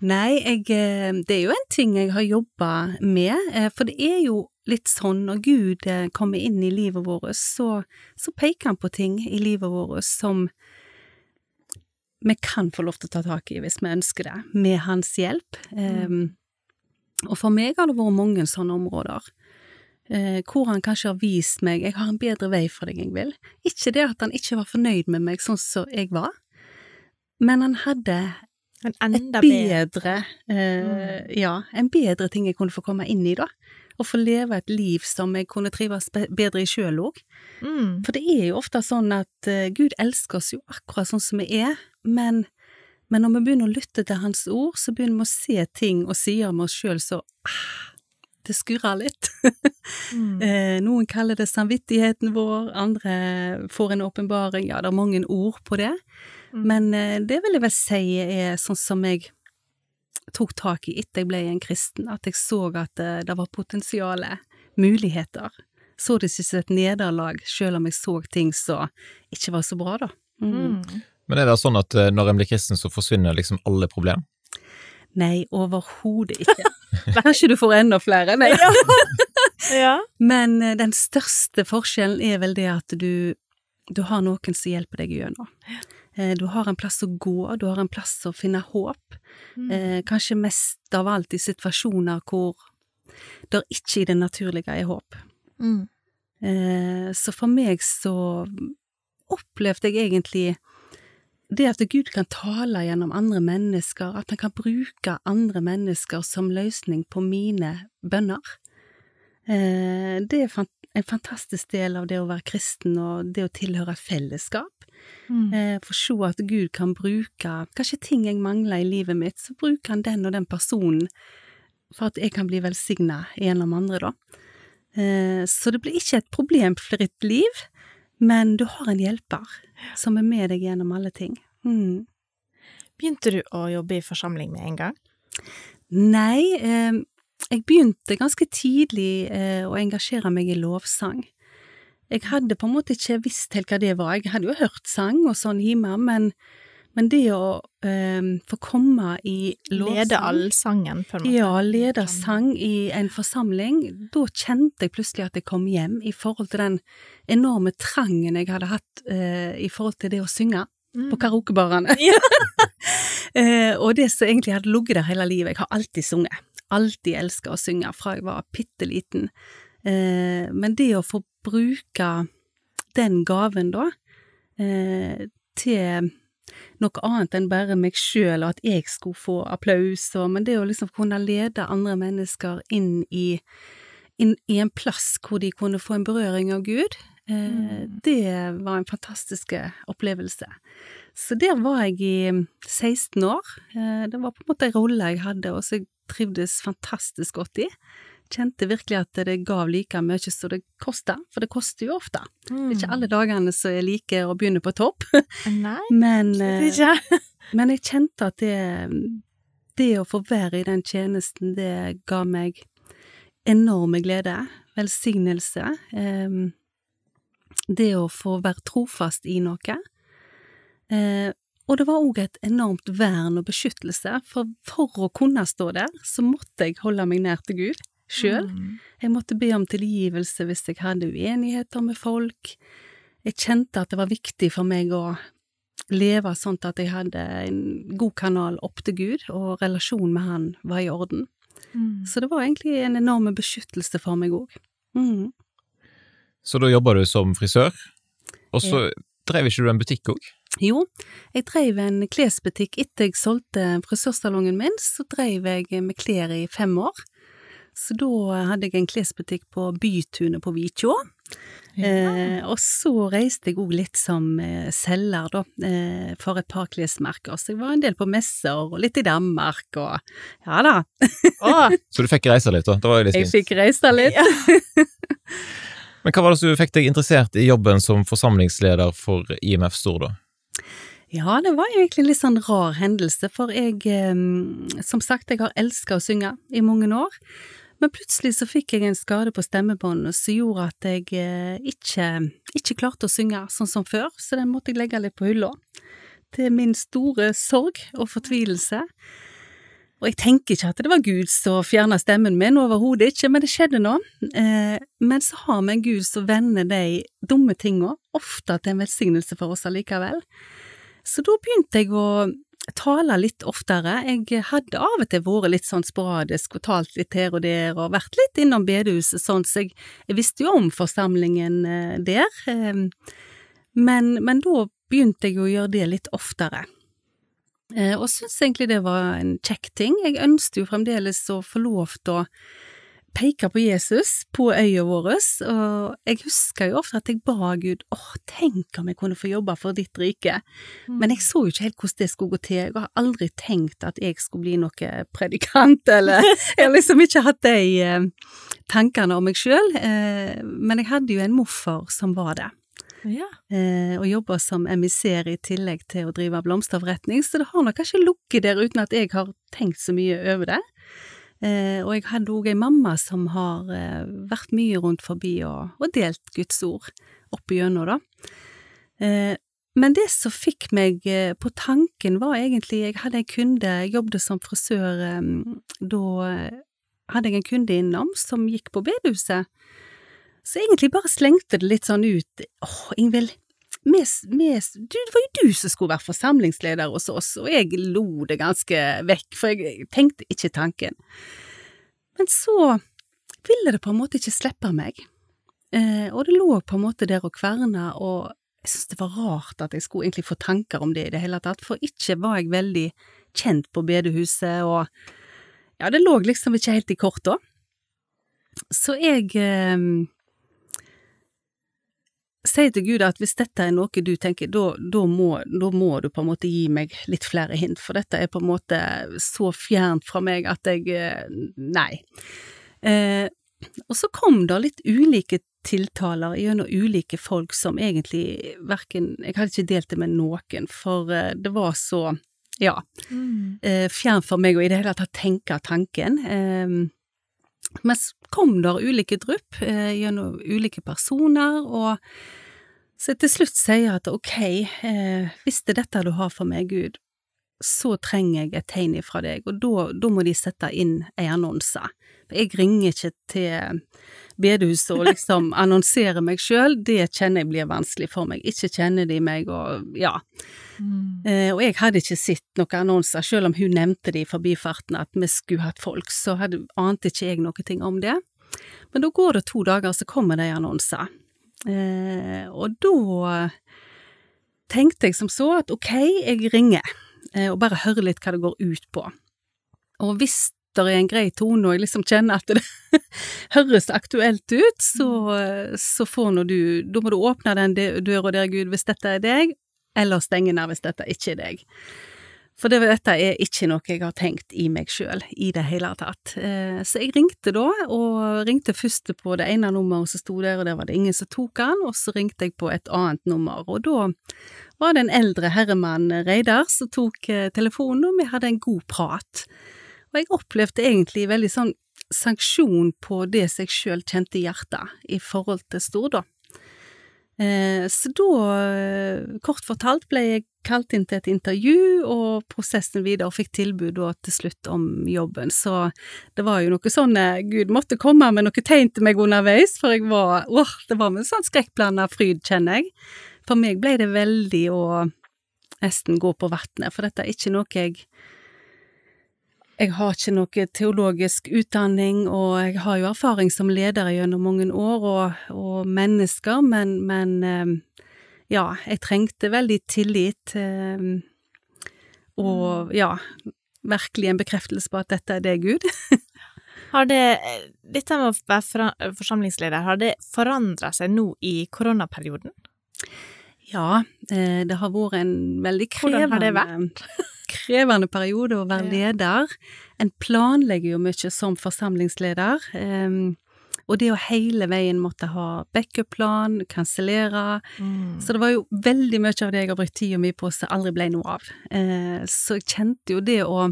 nei, jeg, eh, det er jo en ting jeg har jobba med, eh, for det er jo litt sånn når Gud eh, kommer inn i livet vårt, så, så peker han på ting i livet vårt som vi kan få lov til å ta tak i hvis vi ønsker det, med hans hjelp. Um, og for meg har det vært mange sånne områder. Eh, hvor han kanskje har vist meg jeg har en bedre vei for deg, Ingvild. Ikke det at han ikke var fornøyd med meg sånn som jeg var, men han hadde Men et bedre. bedre eh, Ja, en bedre ting jeg kunne få komme inn i, da. Og få leve et liv som jeg kunne trives bedre i sjøl òg. Mm. For det er jo ofte sånn at eh, Gud elsker oss jo akkurat sånn som vi er, men, men når vi begynner å lytte til Hans ord, så begynner vi å se ting og sider med oss sjøl så ah, det skurrer litt. Mm. Eh, noen kaller det samvittigheten vår, andre får en åpenbaring, ja, det er mange ord på det. Mm. Men eh, det vil jeg vel si er sånn som jeg tok tak i etter jeg ble en kristen, at jeg så at eh, det var potensiale, muligheter. Så det ikke som et nederlag, selv om jeg så ting som ikke var så bra, da. Mm. Mm. Men er det sånn at når en blir kristen, så forsvinner liksom alle problem? Nei, overhodet ikke. Kanskje du får enda flere? Nei. Ja. Men eh, den største forskjellen er vel det at du, du har noen som hjelper deg gjennom. Eh, Du har en plass å gå, du har en plass å finne håp. Mm. Eh, kanskje mest av alt i situasjoner hvor det ikke i det naturlige er håp. Mm. Eh, så for meg så opplevde jeg egentlig det at Gud kan tale gjennom andre mennesker, at han kan bruke andre mennesker som løsning på mine bønner. Eh, det er en fantastisk del av det å være kristen og det å tilhøre et fellesskap. Mm. For for se at Gud kan bruke kanskje ting jeg mangler i livet mitt, så bruker han den og den personen for at jeg kan bli velsigna gjennom andre, da. Eh, så det blir ikke et problemfritt liv, men du har en hjelper som er med deg gjennom alle ting. Mm. Begynte du å jobbe i forsamling med en gang? Nei, eh, jeg begynte ganske tidlig eh, å engasjere meg i lovsang. Jeg hadde på en måte ikke visst helt hva det var. Jeg hadde jo hørt sang og sånn hjemme, men, men det å eh, få komme i lovsang Lede allsangen, på en måte? Ja, lede sang i en forsamling. Da kjente jeg plutselig at jeg kom hjem i forhold til den enorme trangen jeg hadde hatt eh, i forhold til det å synge Mm. på karaokebarene. Ja. eh, og det som egentlig hadde ligget der hele livet. Jeg har alltid sunget. Alltid elska å synge fra jeg var bitte liten. Eh, men det å få bruke den gaven, da, eh, til noe annet enn bare meg sjøl, og at jeg skulle få applaus, og, men det å liksom kunne lede andre mennesker inn i, inn i en plass hvor de kunne få en berøring av Gud, eh, det var en fantastisk opplevelse. Så der var jeg i 16 år. Eh, det var på en måte en rolle jeg hadde, og som jeg trivdes fantastisk godt i. Kjente virkelig at det gav like mye som det kosta, for det koster jo ofte. Det er ikke alle dagene som er like å begynne på topp, Nei, men, eh, ikke. men jeg kjente at det, det å få være i den tjenesten, det ga meg enorme glede, velsignelse, eh, det å få være trofast i noe. Eh, og det var òg et enormt vern og beskyttelse, for for å kunne stå der, så måtte jeg holde meg nær til Gud sjøl. Mm. Jeg måtte be om tilgivelse hvis jeg hadde uenigheter med folk. Jeg kjente at det var viktig for meg å leve sånn at jeg hadde en god kanal opp til Gud, og relasjonen med Han var i orden. Mm. Så det var egentlig en enorm beskyttelse for meg òg. Mm. Så da jobba du som frisør, og så drev ikke du en butikk òg? Jo, jeg drev en klesbutikk etter jeg solgte frisørsalongen min, så drev jeg med klær i fem år. Så da hadde jeg en klesbutikk på Bytunet på Vikjå. Eh, og så reiste jeg òg litt som eh, selger, da, eh, for et par klesmerker. Så jeg var en del på messer og litt i Danmark og ja da, Så du fikk reise litt, da? Det var jo litt jeg fikk reise litt. Men hva var det som fikk deg interessert i jobben som forsamlingsleder for IMF Stor, da? Ja, det var egentlig en litt sånn rar hendelse, for jeg, som sagt, jeg har elska å synge i mange år. Men plutselig så fikk jeg en skade på stemmebåndet som gjorde at jeg eh, ikke, ikke klarte å synge sånn som før, så den måtte jeg legge litt på hylla. Er min store sorg og fortvilelse. Og jeg tenker ikke at det var Gud som fjerna stemmen min, overhodet ikke, men det skjedde nå. Eh, men så har vi en Gud som vender de dumme tinga ofte til en velsignelse for oss allikevel. Så da begynte jeg å tale litt oftere. Jeg hadde av og til vært litt sånn sporadisk og talt litt her og der, og vært litt innom bedehuset sånn, så jeg, jeg visste jo om forsamlingen eh, der. Eh, men, men da begynte jeg å gjøre det litt oftere. Eh, og syns egentlig det var en kjekk ting. Jeg ønsket jo fremdeles å få lov til å peke på Jesus på øya vår, og jeg husker jo ofte at jeg ba Gud, åh, tenk om jeg kunne få jobbe for ditt rike. Men jeg så jo ikke helt hvordan det skulle gå til. Jeg har aldri tenkt at jeg skulle bli noe predikant, eller Jeg har liksom ikke hatt de eh, tankene om meg sjøl, eh, men jeg hadde jo en morfar som var det, Ja. eh, og jobber som emissær i tillegg til å drive blomsterforretning, så det har nok kanskje ligget der uten at jeg har tenkt så mye over det. Eh, og jeg hadde òg ei mamma som har eh, vært mye rundt forbi og, og delt Guds ord opp igjennom, da. Eh, men det som fikk meg eh, på tanken var egentlig Jeg hadde en kunde, jeg jobbet som frisør, eh, da hadde jeg en kunde innom som gikk på bedehuset. Så egentlig bare slengte det litt sånn ut. Åh, Ingvild, vi, du, det var jo du som skulle være forsamlingsleder hos oss, og jeg lo det ganske vekk, for jeg tenkte ikke tanken. Men så ville det på en måte ikke slippe meg, eh, og det lå på en måte der og kverna, og jeg syntes det var rart at jeg skulle egentlig få tanker om det i det hele tatt, for ikke var jeg veldig kjent på bedehuset, og ja, det lå liksom ikke helt i korta. Så jeg eh, sier til Gud at hvis dette er noe du tenker, da, da, må, da må du på en måte gi meg litt flere hint, for dette er på en måte så fjernt fra meg at jeg eh, Nei. Eh, og så kom det litt ulike tiltaler gjennom ulike folk som egentlig verken Jeg hadde ikke delt det med noen, for eh, det var så, ja, Mm. eh, fjernt for meg å i det hele tatt tenke tanken. Eh, men så kom der ulike drypp eh, gjennom ulike personer, og så til slutt sier jeg at ok, eh, hvis det er dette du har for meg, Gud, så trenger jeg et tegn ifra deg, og da, da må de sette inn ei annonse. For jeg ringer ikke til bedehuset og liksom annonserer meg sjøl, det kjenner jeg blir vanskelig for meg. Ikke kjenner de meg, og ja. Mm. Eh, og jeg hadde ikke sett noen annonser, selv om hun nevnte det i forbifarten at vi skulle hatt folk, så hadde, ante ikke jeg noe om det. Men da går det to dager, så kommer det en annonse. Eh, og da tenkte jeg som så at ok, jeg ringer, og bare høre litt hva det går ut på. Og hvis det er en grei tone, og jeg liksom kjenner at det høres aktuelt ut, så, så får nå du Da må du åpne den dø- døra der, Gud, hvis dette er deg, eller stenge den hvis dette ikke er deg. For det, dette er ikke noe jeg har tenkt i meg sjøl i det hele tatt. Eh, så jeg ringte da, og ringte først på det ene nummeret som sto der, og der var det ingen som tok han, og så ringte jeg på et annet nummer, og da var det en eldre herremann, Reidar, som tok eh, telefonen, og vi hadde en god prat. Og jeg opplevde egentlig veldig sånn sanksjon på det som jeg sjøl kjente i hjertet, i forhold til Stord, da. Eh, så da, eh, kort fortalt, ble jeg kalt inn til et intervju, og prosessen videre, og fikk tilbud da til slutt om jobben. Så det var jo noe sånn eh, Gud måtte komme med noe tegn til meg underveis, for jeg var åh, det var med sånn skrekkblanda fryd, kjenner jeg. For meg ble det veldig å nesten gå på vannet, for dette er ikke noe jeg jeg har ikke noe teologisk utdanning, og jeg har jo erfaring som leder gjennom mange år, og, og mennesker, men, men eh, ja, jeg trengte veldig tillit, eh, og ja, virkelig en bekreftelse på at dette er det, Gud. Har det, dette med å være forsamlingsleder, har det forandra seg nå i koronaperioden? Ja, eh, det har vært en veldig krevende, vært? krevende, periode å være leder. En planlegger jo mye som forsamlingsleder, eh, og det å hele veien måtte ha backup-plan, kansellere, så det var jo veldig mye av det jeg har brukt tida mi på som aldri ble noe av. Eh, så jeg kjente jo det å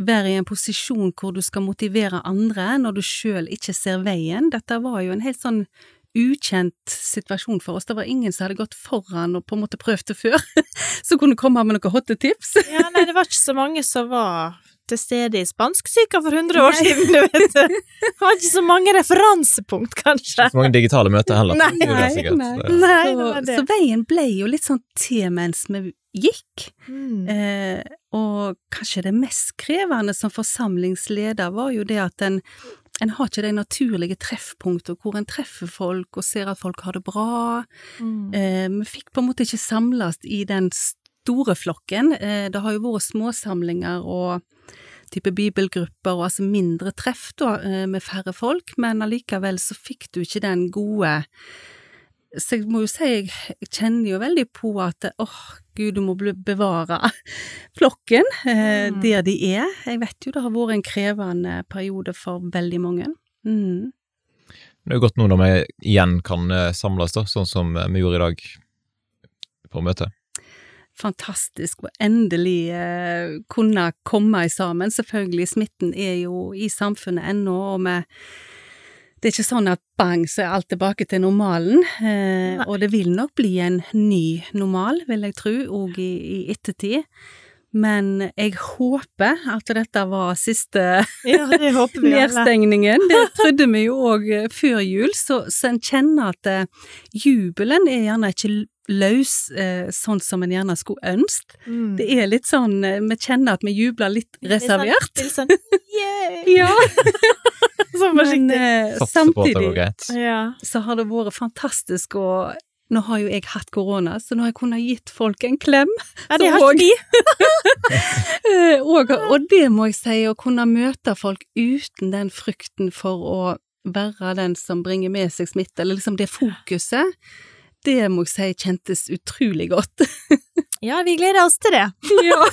være i en posisjon hvor du skal motivere andre når du sjøl ikke ser veien. Dette var jo en helt sånn ukjent situasjon for oss. Det var ingen som hadde gått foran og på en måte prøvd det før, som kunne komme med noen hotte tips. Ja, nei, det var ikke så mange som var til stede i spansksyka for 100 år Nei. siden, du vet. Det var ikke så mange referansepunkt, kanskje. Så mange digitale møter heller. Nei, nei, nei. Nei, det så, var det. så veien ble jo litt sånn til mens vi gikk. Mm. Eh, og kanskje det mest krevende som forsamlingsleder var jo det at en, en har ikke de naturlige treffpunktene hvor en treffer folk og ser at folk har det bra. Mm. Eh, vi fikk på en måte ikke samles i den store flokken. Eh, det har jo vært småsamlinger og type bibelgrupper og altså mindre treff da, eh, med færre folk, men allikevel så fikk du ikke den gode så jeg må jo si, jeg kjenner jo veldig på at åh, gud, du må bevare flokken eh, Mm. der de er. Jeg vet jo det har vært en krevende periode for veldig mange. Mm. Det er jo godt nå når vi igjen kan eh, samles, da, sånn som eh, vi gjorde i dag på møtet. Fantastisk å endelig eh, kunne komme sammen. Selvfølgelig, smitten er jo i samfunnet ennå, og vi det er ikke sånn at bang, så er alt tilbake til normalen. Eh, og det vil nok bli en ny normal, vil jeg tro, òg i, i ettertid. Men jeg håper at dette var siste Ja, det nedstengningen. Det trodde vi jo òg før jul, så, så en kjenner at eh, jubelen er gjerne ikke løs eh, sånn som en gjerne skulle ønske. Mm. Det er litt sånn, eh, vi kjenner at vi jubler litt reservert. Er sånn, litt sånn yeah! Ja, men eh, samtidig. Ja. så har det vært fantastisk å nå har jo jeg hatt korona, så nå har jeg kunnet gitt folk en klem. ja, det har ikke vi. Eh, og, og det må jeg si, å kunne møte folk uten den frykten for å være den som bringer med seg smitte, eller liksom det fokuset, det må jeg si kjentes utrolig godt. Ja, vi gleder oss til det. ja.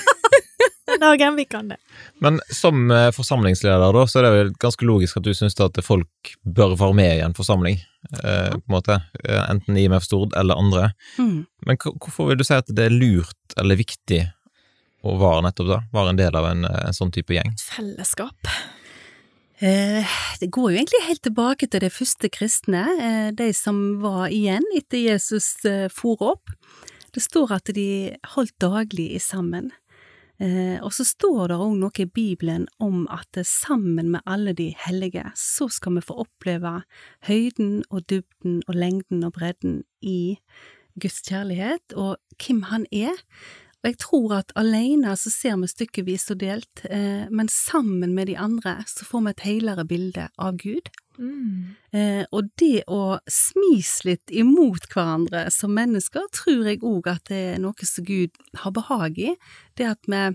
Dagen vi kan det. Men som eh, forsamlingsleder, da, så er det vel ganske logisk at du syns at folk bør være med i en forsamling, eh, på en måte. Eh, Enten IMF Stord eller andre. Mm. Men hvorfor vil du si at det er lurt eller viktig å være nettopp da? Være en del av en, eh, en sånn type gjeng? Fellesskap. Eh, det går jo egentlig helt tilbake til de første kristne, eh, de som var igjen etter Jesus eh, for opp. Det står at de holdt daglig i sammen. Og så står det òg noe i Bibelen om at sammen med alle de hellige, så skal vi få oppleve høyden og dybden og lengden og bredden i Guds kjærlighet, og hvem han er. Og jeg tror at alene så ser vi stykkevis og delt, eh, men sammen med de andre så får vi et helere bilde av Gud. Mm. Eh, og det å smis litt imot hverandre som mennesker, tror jeg òg at det er noe som Gud har behag i. Det at vi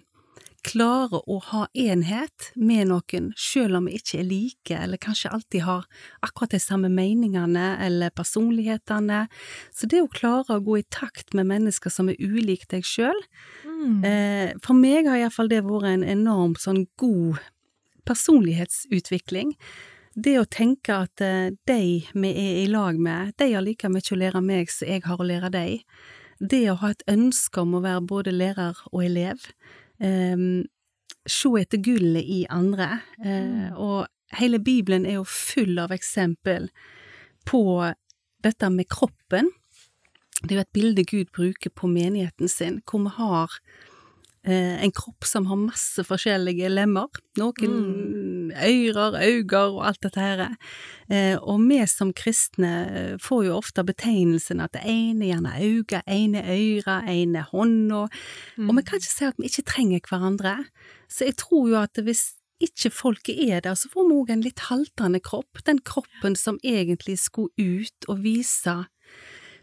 klarer å ha enhet med noen, selv om vi ikke er like, eller kanskje alltid har akkurat de samme meningene eller personlighetene. Så det å klare å gå i takt med mennesker som er ulike deg sjøl, Mm. eh, for meg har iallfall det vært en enormt sånn god personlighetsutvikling. Det å tenke at eh, de vi er i lag med, de har like mye å lære meg som jeg har å lære dem. Det å ha et ønske om å være både lærer og elev. Um, se etter gullet i andre. eh, og hele Bibelen er jo full av eksempel på dette med kroppen. Det er jo et bilde Gud bruker på menigheten sin, hvor vi har eh, en kropp som har masse forskjellige lemmer. Noen ører, øyne og alt dette her. Eh, og vi som kristne eh, får jo ofte betegnelsen at det ene er gjerne øyne, ene øyre, ene hånda. Og vi kan ikke si at vi ikke trenger hverandre. Så jeg tror jo at hvis ikke folket er der, så får vi òg en litt haltende kropp. Den kroppen som egentlig skulle ut og vise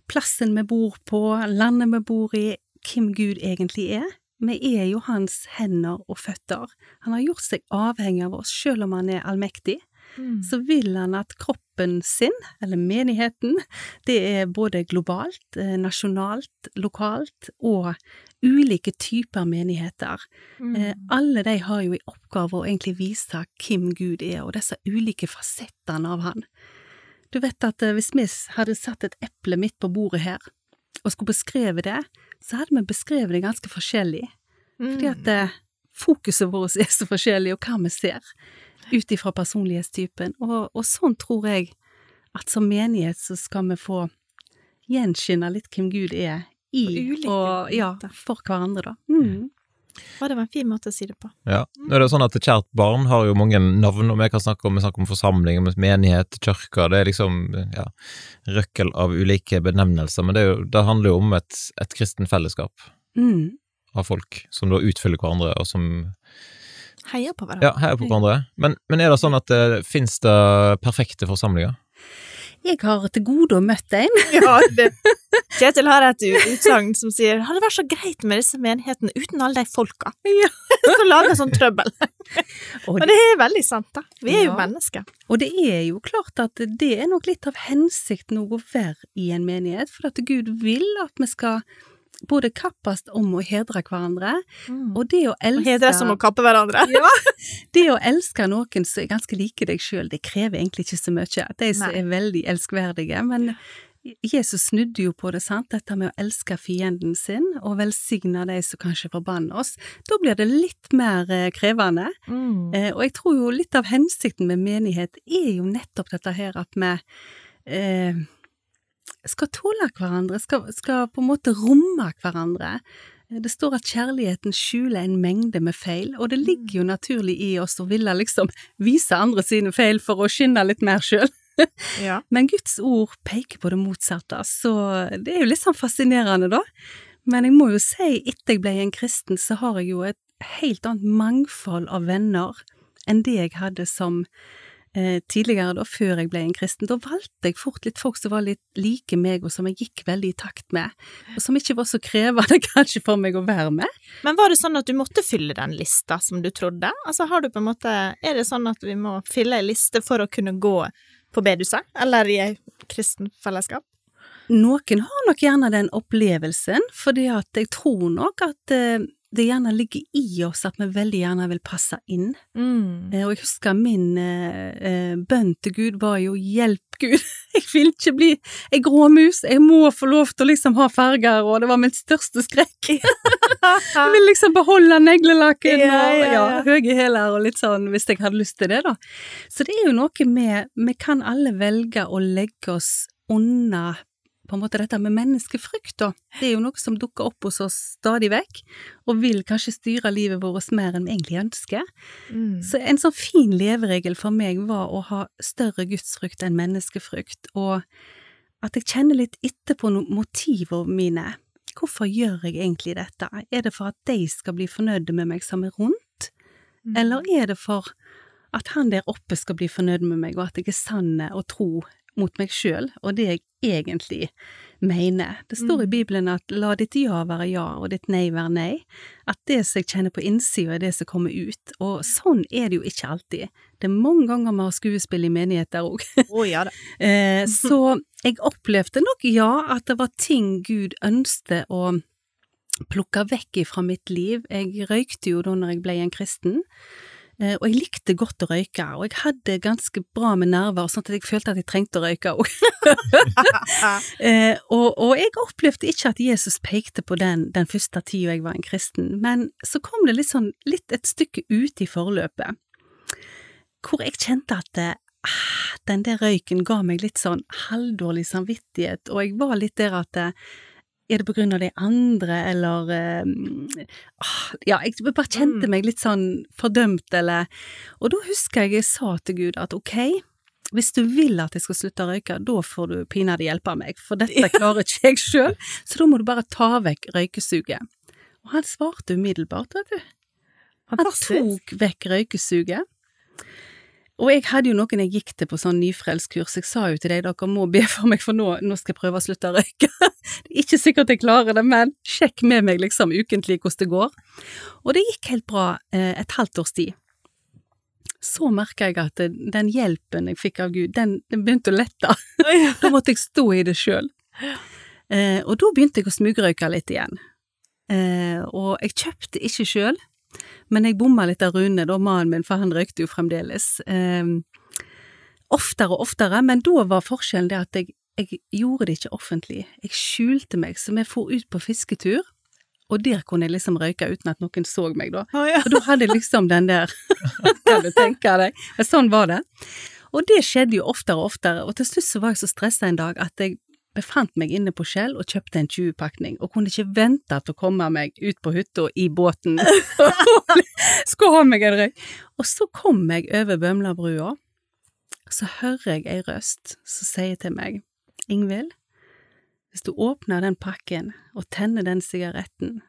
plassen vi bor på, landet vi bor i, hvem Gud egentlig er. Vi er jo hans hender og føtter. Han har gjort seg avhengig av oss, selv om han er allmektig. Mm. Så vil han at kroppen sin, eller menigheten, det er både globalt, eh, nasjonalt, lokalt og ulike typer menigheter. Mm. Eh, alle de har jo i oppgave å egentlig vise hvem Gud er, og disse ulike fasettene av han. Du vet at eh, hvis vi hadde satt et eple midt på bordet her, og skulle beskrive det, så hadde vi beskrevet det ganske forskjellig. Fordi Mm. at eh, fokuset vårt er så forskjellig, og hva vi ser, ut ifra personlighetstypen. Og, og sånn tror jeg at som menighet så skal vi få gjenskinne litt hvem Gud er i, og ja, for hverandre, da. Mm. Å, det var en fin måte å si det på. Ja. Nå er det sånn at kjært barn har jo mange navn, og vi kan snakke om, vi snakker om forsamling, om menighet, kirke, det er liksom ja, røkkel av ulike benevnelser, men det, er jo, det handler jo om et, et kristen fellesskap Mm. av folk som da utfyller hverandre, og som Heier på hverandre. ja, heier på hverandre. Men, men er det sånn at det fins det perfekte forsamlinger? Jeg har til gode å møte en. Ja, det. Kjetil har et utsagn som sier hadde det vært så greit med disse menighetene uten alle de folka Ja. som lager sånn trøbbel. Og Og det er veldig sant, da. Vi er jo mennesker. Og det er jo klart at det er nok litt av hensikten å være i en menighet, for at Gud vil at vi skal både kappes om å hedre hverandre, og det å Og elske hedre som å kappe hverandre. Ja, det å elske noen som er ganske like deg sjøl, det krever egentlig ikke så mye. De som er veldig elskverdige. Men Jesus snudde jo på det, sant, dette med å elske fienden sin og velsigne de som kanskje forbanner oss. Da blir det litt mer eh, krevende. Mm. Eh, og jeg tror jo litt av hensikten med menighet er jo nettopp dette her at vi eh, skal tåle hverandre, skal, skal på en måte romme hverandre. Det står at kjærligheten skjuler en mengde med feil, og det ligger jo naturlig i oss å ville liksom vise andre sine feil for å skinne litt mer sjøl. Ja. Men Guds ord peker på det motsatte, så det er jo litt sånn fascinerende, da. Men jeg må jo si, etter jeg ble en kristen, så har jeg jo et helt annet mangfold av venner enn det jeg hadde som eh, tidligere, da, før jeg ble en kristen. Da valgte jeg fort litt folk som var litt like meg, og som jeg gikk veldig i takt med, og som ikke var så krevende kanskje for meg å være med. Men var det sånn at du måtte fylle den lista som du trodde? Altså har du på en måte Er det sånn at vi må fylle ei liste for å kunne gå på bedehuset, eller i ei kristen fellesskap? Noen har nok gjerne den opplevelsen, fordi at jeg tror nok at eh, det gjerne ligger i oss at vi veldig gjerne vil passe inn. Mm. Eh, Og jeg husker min eh, eh, bønn til Gud var jo 'hjelp, Gud', jeg vil ikke bli ei gråmus, jeg må få lov til å liksom ha farger, og det var min største skrekk. Jeg vil liksom beholde neglelakken Ja, og ja, og ja. høye hæler og litt sånn, hvis jeg hadde lyst til det, da. Så det er jo noe med Vi kan alle velge å legge oss unna på en måte dette med menneskefrykt, da. Det er jo noe som dukker opp hos oss stadig vekk, og vil kanskje styre livet vårt mer enn vi egentlig ønsker. Mm. Så en sånn fin leveregel for meg var å ha større gudsfrykt enn menneskefrykt, og at jeg kjenner litt etter på motivene mine. Hvorfor gjør jeg egentlig dette? Er det for at de skal bli fornøyde med meg som er rundt, Mm. eller er det for At han der oppe skal bli fornøyd med meg, og at jeg er sann og tro mot meg sjøl og det jeg egentlig mener. Det står i Mm. Bibelen at la ditt ja være ja og ditt nei være nei. At det som jeg kjenner på innsida er det som kommer ut. Og sånn er det jo ikke alltid. Det er mange ganger vi har skuespill i menigheter òg. Oh, ja. Eh, så jeg opplevde nok, ja, at det var ting Gud ønsket å plukke vekk fra mitt liv. Jeg røykte jo da når jeg ble en kristen, og jeg likte godt å røyke, og jeg hadde ganske bra med nerver, sånn at jeg følte at jeg trengte å røyke òg. Eh, og, og jeg opplevde ikke at Jesus pekte på den den første tida jeg var en kristen, men så kom det litt sånn, litt et stykke ut i forløpet, hvor jeg kjente at eh, ah, den der røyken ga meg litt sånn halvdårlig samvittighet, og jeg var litt der at eh, er det på grunn av de andre, eller ah, Ja, jeg bare kjente Mm. meg litt sånn fordømt, eller Og da husker jeg jeg sa til Gud at ok, hvis du vil at jeg skal slutte å røyke, da får du pinadø hjelpe meg, for dette klarer ikke jeg sjøl, så da må du bare ta vekk røykesuget. Og han svarte umiddelbart, vet du. Han tok vekk røykesuget. Og jeg hadde jo noen jeg gikk til på sånn nyfrelskurs, jeg sa jo til deg dere må be for meg, for nå, nå skal jeg prøve å slutte å røyke. Det er ikke sikkert jeg klarer det, men sjekk med meg liksom ukentlig hvordan det går. Og det gikk helt bra eh, et halvt års tid. Så merka jeg at eh, den hjelpen jeg fikk av Gud, den, den begynte å lette. Da måtte jeg stå i det sjøl. Eh, og da begynte jeg å smugrøyke litt igjen. Eh, og jeg kjøpte ikke sjøl, men jeg bomma litt av Rune, da, mannen min, for han røykte jo fremdeles. Eh, oftere og oftere, men da var forskjellen det at jeg, jeg gjorde det ikke offentlig. Jeg skjulte meg, så vi for ut på fisketur, og der kunne jeg liksom røyke uten at noen så meg, da. Ah, ja. Og da hadde jeg liksom den der, kan du tenke deg. Men sånn var det. Og det skjedde jo oftere og oftere, og til slutt så var jeg så stressa en dag at jeg befant meg inne på Skjell og kjøpte en 20-pakning, og kunne ikke vente til å komme meg ut på hytta i båten. Skulle ha meg en røyk. Og så kom jeg over Bømlabrua, så hører jeg ei røst som sier til meg, Ingvild, hvis du åpner den pakken og tenner den sigaretten,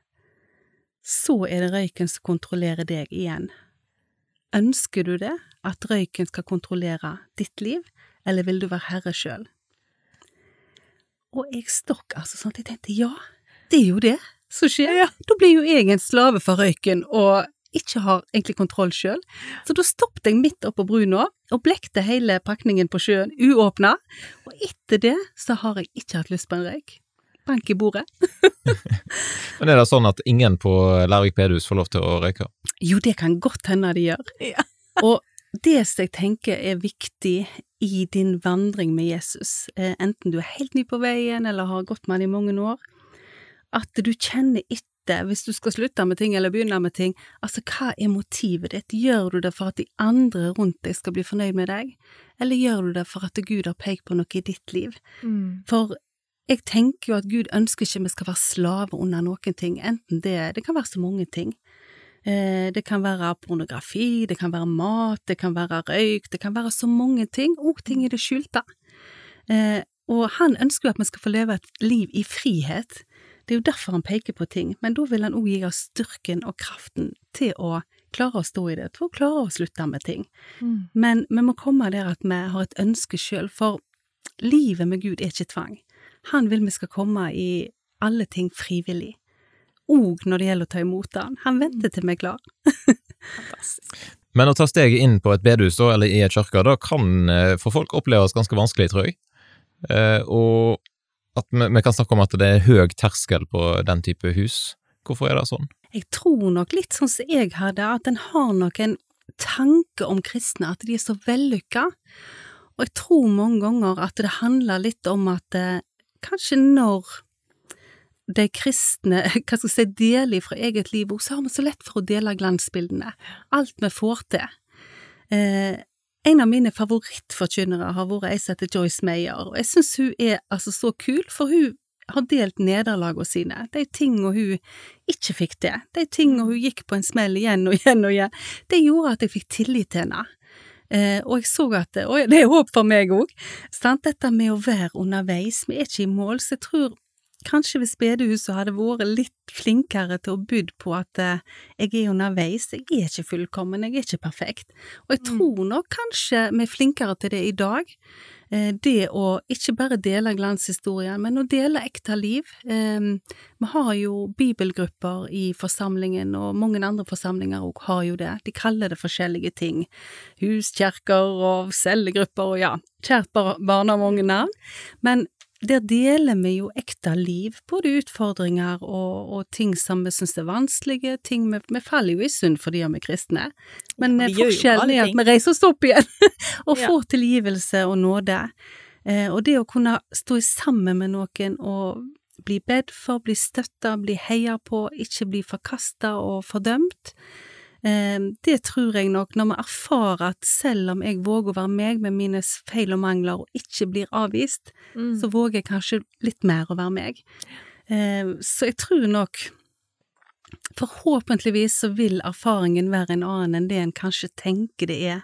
så er det røyken som kontrollerer deg igjen. Ønsker du det, at røyken skal kontrollere ditt liv, eller vil du være herre sjøl? Og jeg stokk altså sånn at jeg tenkte ja, det er jo det som skjer. Da blir jo jeg en slave for røyken og ikke har egentlig kontroll sjøl. Så da stoppet jeg midt oppå brua og blekte hele pakningen på sjøen uåpna, og etter det så har jeg ikke hatt lyst på en røyk. Bank i bordet. Men er det sånn at ingen på Lærvik bedehus får lov til å røyke? Jo, det kan godt hende de gjør. Ja. og det som jeg tenker er viktig i din vandring med Jesus, eh, enten du er helt ny på veien eller har gått med han i mange år, at du kjenner etter hvis du skal slutte med ting eller begynne med ting, altså hva er motivet ditt? Gjør du det for at de andre rundt deg skal bli fornøyd med deg, eller gjør du det for at Gud har pekt på noe i ditt liv? Mm. For jeg tenker jo at Gud ønsker ikke vi skal være slaver under noen ting, enten det, det kan være så mange ting. Eh, det kan være pornografi, det kan være mat, det kan være røyk, det kan være så mange ting, og ting i det skjulte. Eh, og han ønsker jo at vi skal få leve et liv i frihet. Det er jo derfor han peker på ting, men da vil han òg gi oss styrken og kraften til å klare å stå i det, til å klare å slutte med ting. Mm. Men vi må komme der at vi har et ønske sjøl, for livet med Gud er ikke tvang. Han vil vi skal komme i alle ting frivillig, òg når det gjelder å ta imot han. Han venter til vi er klar. Fantastisk. Men å ta steget inn på et bedehus da, eller i et kirke, da kan eh, for folk oppleves ganske vanskelig, tror jeg. Eh, og at vi, vi kan snakke om at det er høy terskel på den type hus. Hvorfor er det sånn? Jeg tror nok litt sånn som jeg hadde, at en har nok en tanke om kristne, at de er så vellykka. Og jeg tror mange ganger at det handler litt om at eh, kanskje når de kristne hva skal jeg si, deler fra eget liv, så har vi så lett for å dele glansbildene. Alt vi får til. Eh, en av mine favorittforkynnere har vært ei som heter Joyce Mayer, og jeg syns hun er altså så kul, for hun har delt nederlagene sine, de tingene hun ikke fikk til, de tingene hun gikk på en smell igjen og igjen og igjen, det gjorde at jeg fikk tillit til henne. Eh, og jeg så at og det er håp for meg òg. Dette med å være underveis, vi er ikke i mål, så jeg tror kanskje hvis bedehuset hadde vært litt flinkere til å bud på at eh, jeg er underveis, jeg er ikke fullkommen, jeg er ikke perfekt. Og jeg Mm. tror nok kanskje vi er flinkere til det i dag. Eh, det å ikke bare dele glanshistorien, men å dele ekte liv. Eh, vi har jo bibelgrupper i forsamlingen, og mange andre forsamlinger òg har jo det. De kaller det forskjellige ting. Huskjerker og cellegrupper og ja, kjært bar- barn har mange navn. Men der deler vi jo ekte liv, både utfordringer og, og ting som vi syns er vanskelige, ting vi, vi faller jo i synd fordi vi er kristne, men Ja, eh, forskjellen er at vi reiser oss opp igjen og Ja. får tilgivelse og nåde. Eh, og det å kunne stå sammen med noen og bli bedt for, bli støtta, bli heia på, ikke bli forkasta og fordømt, det tror jeg nok, når vi erfarer at selv om jeg våger å være meg med mine feil og mangler og ikke blir avvist, Mm. så våger jeg kanskje litt mer å være meg. Eh, så jeg tror nok Forhåpentligvis så vil erfaringen være en annen enn det en kanskje tenker det er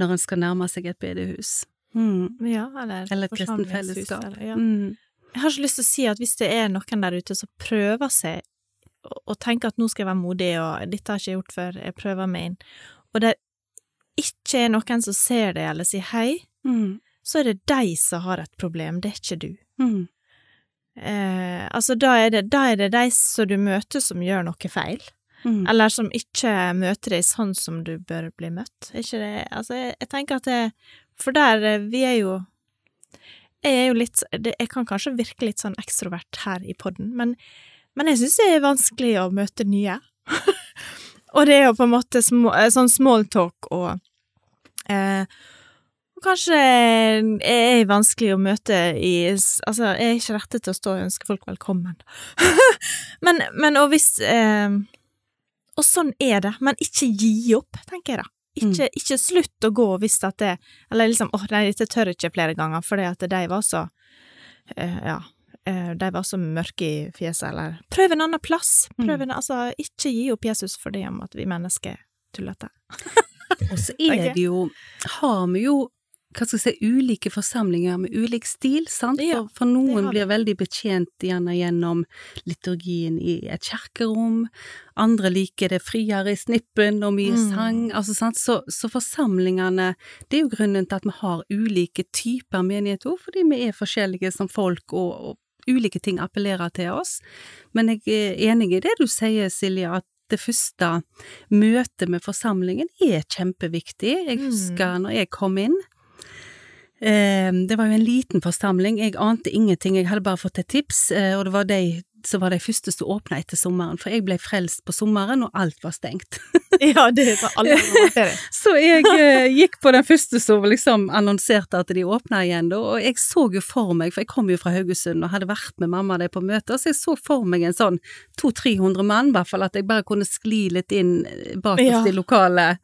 når en skal nærme seg et bedehus. Mm. Ja, eller, Eller et kristent fellesskap. eller- ja. Mm. Jeg har ikke lyst til å si at hvis det er noen der ute som prøver seg og, tenker at nå skal jeg være modig, og dette har jeg ikke gjort før, jeg prøver meg inn, og det ikke er noen som ser det eller sier hei, Mm. så er det de som har et problem, det er ikke du. Mm. Eh, altså, da er, det, da er det de som du møter som gjør noe feil, Mm. eller som ikke møter deg sånn som du bør bli møtt. Er ikke det Altså, jeg, jeg tenker at det For der, eh, vi er jo Jeg er jo litt Jeg kan kanskje virke litt sånn ekstrovert her i podden, men, men jeg syns det er vanskelig å møte nye. og det er jo på en måte små, eh, sånn small talk og eh, Kanskje er jeg vanskelig å møte i Altså, jeg er ikke rettet til å stå og ønske folk velkommen. men, men og hvis eh, Og sånn er det, men ikke gi opp, tenker jeg da. Ikke, ikke slutt å gå hvis at det Eller liksom, åh, nei, dette tør jeg ikke flere ganger, fordi at de var så eh, Ja. Eh, De var så mørke i fjeset, eller Prøv en annen plass! Prøv en, altså, ikke gi opp Jesus for det om at vi mennesker er tullete. Og så er det jo Har vi jo hva skal jeg si, ulike forsamlinger med ulik stil, sant? Ja, for, for noen blir veldig betjent gjerne gjennom liturgien i et kjerkerom, andre liker det friere i snippen og mye Mm. sang, altså sant, så, så forsamlingene, det er jo grunnen til at vi har ulike typer menigheter òg, fordi vi er forskjellige som folk og, og ulike ting appellerer til oss. Men jeg er enig i det du sier, Silje, at det første møtet med forsamlingen er kjempeviktig. Jeg Mm. husker når jeg kom inn, eh, det var jo en liten forsamling, jeg ante ingenting, jeg hadde bare fått et tips, eh, og det var de som var de første som åpna etter sommeren, for jeg ble frelst på sommeren, og alt var stengt. ja, det er for alle. Så jeg eh, gikk på den første som liksom annonserte at de åpna igjen, da, og jeg så jo for meg, for jeg kom jo fra Haugesund og hadde vært med mamma der på møter, så jeg så for meg en sånn 200-300 mann, i hvert fall, at jeg bare kunne skli litt inn bakerst Ja. i lokalet.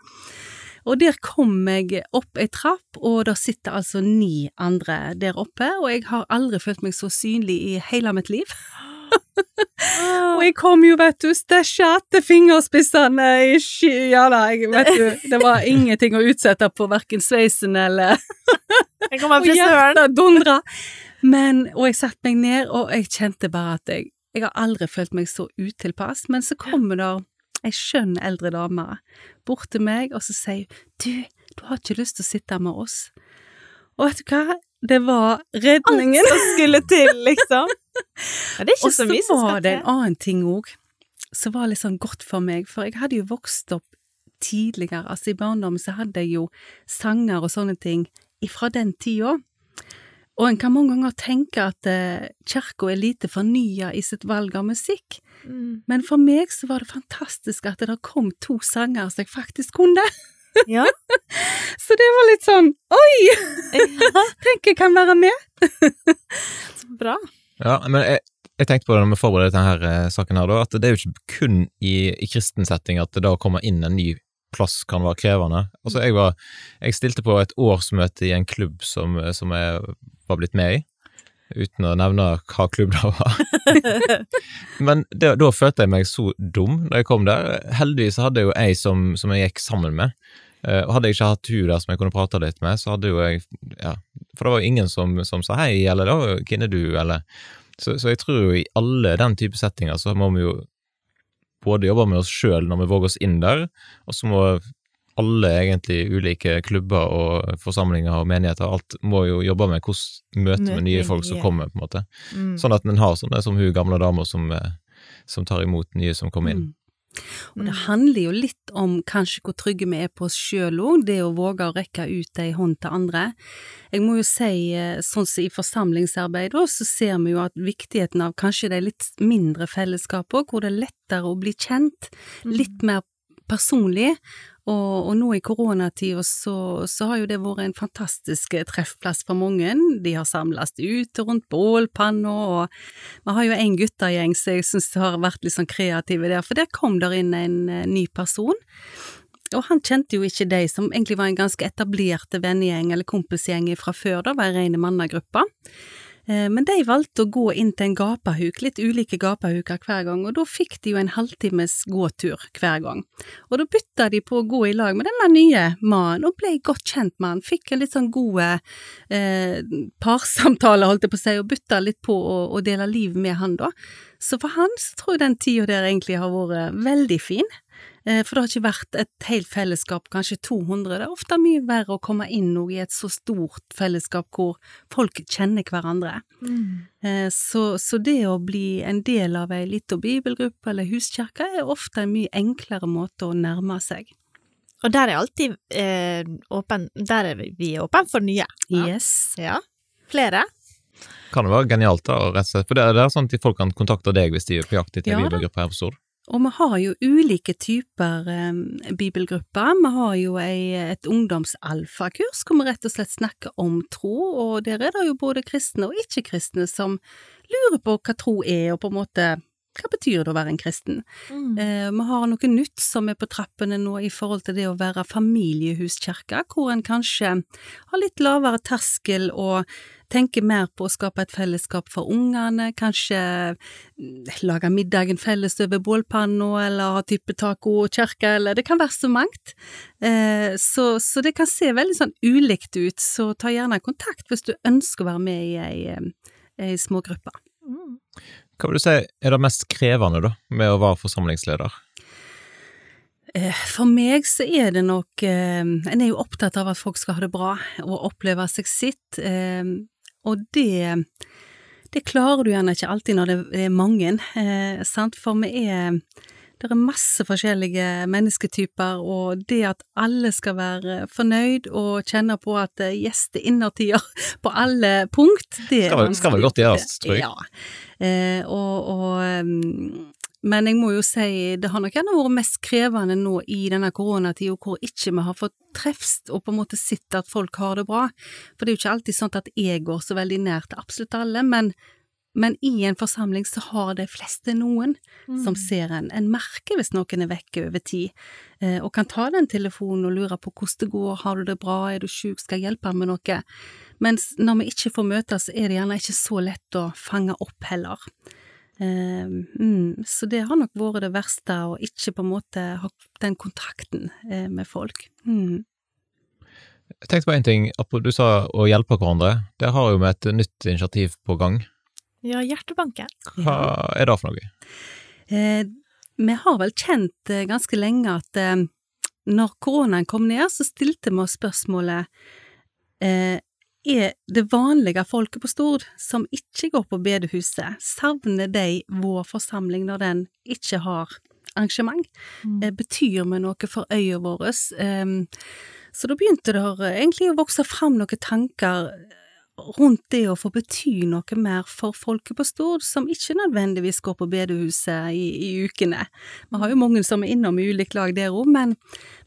Og der kom jeg opp ei trapp, og der sitter altså ni andre der oppe, og jeg har aldri følt meg så synlig i hele mitt liv. Og jeg kom jo, vet du, stæsja etter fingerspissene i sky... Ja da, jeg, vet du, det var ingenting å utsette på hverken sveisen eller Og hjertet dundra. Men, og jeg satte meg ned, og jeg kjente bare at jeg Jeg har aldri følt meg så utilpass, men så kommer der ei skjønn eldre dame bort til meg, og så sier hun du, du har ikke lyst til å sitte med oss. Og vet du hva? Det var redningen. Alt som skulle til, liksom. Ja, det er ikke Og så så mye som var det en annen ting òg, som var litt sånn godt for meg, for jeg hadde jo vokst opp tidligere, altså i barndommen så hadde jeg jo sanger og sånne ting ifra den tida. Og en kan mange ganger tenke at eh, kirka er lite fornya i sitt valg av musikk, Mm. men for meg så var det fantastisk at det kom to sanger som jeg faktisk kunne. Ja. Så det var litt sånn oi, ja, tenk jeg kan være med. så bra. Ja, men jeg, jeg tenkte på det når vi forberedte denne her, eh, saken her, da, at det er jo ikke kun i, i kristen setting at det da kommer inn en ny plass kan være krevende. Altså, jeg var Jeg stilte på et årsmøte i en klubb som, som jeg var blitt med i, uten å nevne hva klubb det var. Men det, da følte jeg meg så dum da jeg kom der. Heldigvis hadde jeg jo ei som, som jeg gikk sammen med. Eh, og hadde jeg ikke hatt hun der som jeg kunne prate litt med, så hadde jo jeg ja, For det var jo ingen som, som sa hei, eller da, hvem er du, eller Så, så jeg tror jo i alle den type settinger så må vi jo både jobbe med oss sjøl når vi våger oss inn der, og så må alle egentlig ulike klubber og forsamlinger og menigheter, alt må jo jobbe med hvordan møte med nye folk som kommer, på en måte. Mm. Sånn at en har sånne som hun gamle dama som, eh, som tar imot nye som kommer inn. Mm. Og det handler jo litt om kanskje hvor trygge vi er på oss sjøl òg, det å våge å rekke ut ei hånd til andre. Jeg må jo si, eh, sånn som i forsamlingsarbeid så ser vi jo at viktigheten av kanskje de litt mindre fellesskapene, hvor det er lettere å bli kjent, litt mer personlig. Og, og nå i koronatida så, så har jo det vært en fantastisk eh, treffplass for mange. De har samles ute rundt bålpanna, og vi har jo en guttegjeng som jeg syns har vært litt sånn kreative der, for der kom der inn en eh, ny person. Og han kjente jo ikke de som egentlig var en ganske etablerte vennegjeng eller kompisgjeng fra før, da var ei reine mannegruppe. Eh, Men de valgte å gå inn til en gapahuk, litt ulike gapahuker hver gang, og da fikk de jo en halvtimes gåtur hver gang. Og da bytta de på å gå i lag med denne nye mannen, og ble godt kjent med han, fikk en litt sånn gode eh, parsamtale, holdt jeg på å si, og bytta litt på å, å dele liv med han da. Så for han så tror jeg den tida der egentlig har vært veldig fin. Eh, For det har ikke vært et helt fellesskap, kanskje 200. Det er ofte mye verre å komme inn i et så stort fellesskap hvor folk kjenner hverandre. Mm. Eh, Så, så det å bli en del av ei lita bibelgruppe eller huskirke er ofte en mye enklere måte å nærme seg. Og der er alltid eh, åpen Der er vi åpne for nye. Ja. Yes. ja. Flere. Kan det være genialt, da, rett og slett. For det, er- det er sånn at folk kan kontakte deg hvis de er på jakt etter Ja bibelgruppe her på Stord. Og vi har jo ulike typer eh, bibelgrupper. Vi har jo ei, et ungdomsalfakurs hvor vi rett og slett snakker om tro, og der er det jo både kristne og ikke-kristne som lurer på hva tro er, og på en måte hva betyr det å være en kristen? Mm. Eh, vi har noe nytt som er på trappene nå i forhold til det å være familiehuskirke, hvor en kanskje har litt lavere terskel og tenker mer på å skape et fellesskap for ungene, kanskje mm, lage middagen felles over bålpanna, eller ha type taco og kirke, eller det kan være så mangt. Eh, så, så det kan se veldig sånn ulikt ut, så ta gjerne kontakt hvis du ønsker å være med i ei, ei smågruppe. Mm. Hva vil du si er det mest krevende, da, med å være forsamlingsleder? Eh, For meg så er det nok En er jo opptatt av at folk skal ha det bra og oppleve seg sitt, og det det klarer du gjerne ikke alltid når det er mange, eh, sant, for vi er det er masse forskjellige mennesketyper, og det at alle skal være fornøyd og kjenne på at eh, yes, det er innertier på alle punkt, det Skal vel- skal vel godt gjøres, tror jeg. Ja. Eh, og, og um, men jeg må jo si, det har nok gjerne vært mest krevende nå i denne koronatida, hvor ikke vi har fått treffst og på en måte sett at folk har det bra. For det er jo ikke alltid sånn at jeg går så veldig nær til absolutt alle, men, men i en forsamling så har de fleste noen som ser en. En merker hvis noen er vekke over tid, eh, og kan ta den telefonen og lure på hvordan det går, har du det bra, er du sjuk, skal jeg hjelpe med noe? Mens når vi ikke får møtes, er det gjerne ikke så lett å fange opp heller. Eh, mm, så det har nok vært det verste, å ikke på en måte ha den kontakten eh, med folk. Mm. Jeg tenkte på en ting, du sa å hjelpe hverandre. Det har jo med et nytt initiativ på gang. Ja, Hjertebanken. Hva er det for noe? Eh, vi har vel kjent eh, ganske lenge at eh, når koronaen kom ned, så stilte vi oss spørsmålet eh, er det vanlige folket på Stord som ikke går på bedehuset, savner de vår forsamling når den ikke har arrangement? Mm. Eh, betyr vi noe for øya vår? Um, så da begynte det egentlig å vokse fram noen tanker rundt det å få bety noe mer for folket på Stord, som ikke nødvendigvis går på bedehuset i, i ukene. Vi har jo mange som er innom i ulikt lag der òg, men,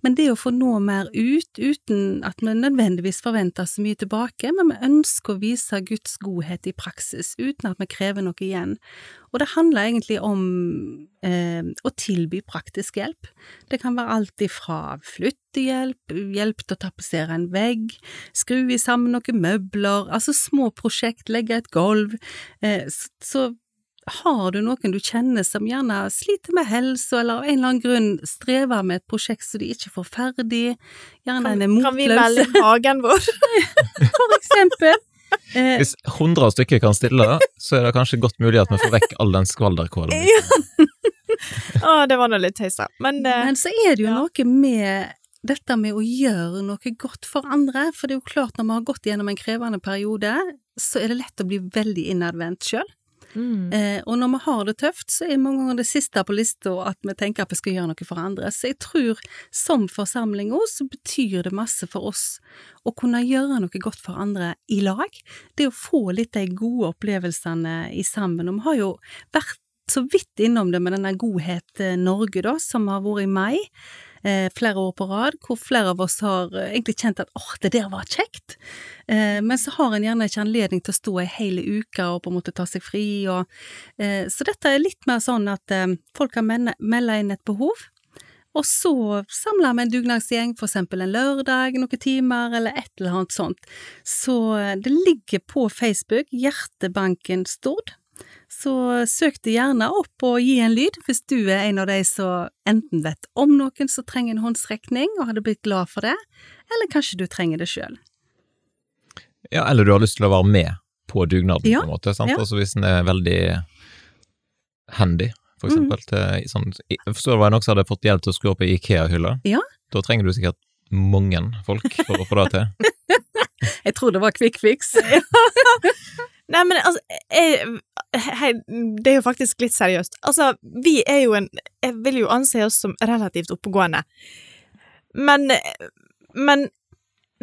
men det å få nå mer ut, uten at vi nødvendigvis forventer så mye tilbake, men vi ønsker å vise Guds godhet i praksis, uten at vi krever noe igjen. Og det handler egentlig om eh, å tilby praktisk hjelp. Det kan være alt ifra flyttehjelp, hjelp til å tapetsere en vegg, skru i sammen noen møbler, altså små prosjekt, legge et gulv. Eh, så, så har du noen du kjenner som gjerne sliter med helse, eller av en eller annen grunn strever med et prosjekt som de ikke får ferdig, gjerne Kan, en er kan vi melde hagen vår? for eksempel. Eh, Hvis 100 stykker kan stille, så er det kanskje godt mulig at vi får vekk all den skvalderkålen. Å, det var nå litt tøysa. Men, eh, Men så er det jo ja. noe med dette med å gjøre noe godt for andre, for det er jo klart når vi har gått gjennom en krevende periode, så er det lett å bli veldig innadvendt sjøl. Mm. Eh, og når vi har det tøft, så er mange ganger det siste på lista at vi tenker at vi skal gjøre noe for andre. Så jeg tror som forsamling òg, så betyr det masse for oss å kunne gjøre noe godt for andre i lag. Det å få litt de gode opplevelsene i sammen. Og vi har jo vært så vidt innom det med denne Godhet eh, Norge, da, som har vært i mai. Eh, flere år på rad, hvor flere av oss har eh, egentlig kjent at åh, det der var kjekt. Eh, men så har en gjerne ikke anledning til å stå ei hel uke og på en måte ta seg fri. Og, eh, så dette er litt mer sånn at eh, folk kan melde, inn et behov. Og så samler vi en dugnadsgjeng, for eksempel en lørdag, noen timer, eller et eller annet sånt. Så eh, det ligger på Facebook, Hjertebanken Stord. Så søk det gjerne opp og gi en lyd hvis du er en av de som enten vet om noen som trenger en håndsrekning og hadde blitt glad for det, eller kanskje du trenger det sjøl. Ja, eller du har lyst til å være med på dugnaden, Ja, på en måte. Sant? ja. Altså hvis en er veldig handy, for Mm. eksempel. Til, sånn, jeg forstår det var noen som hadde fått hjelp til å skru opp ei Ikea-hylle. Ja. Da trenger du sikkert mange folk for å få det til. Jeg tror det var quick fix. Nei, men altså jeg, hei, Det er jo faktisk litt seriøst. Altså, vi er jo en Jeg vil jo anse oss som relativt oppegående. Men, men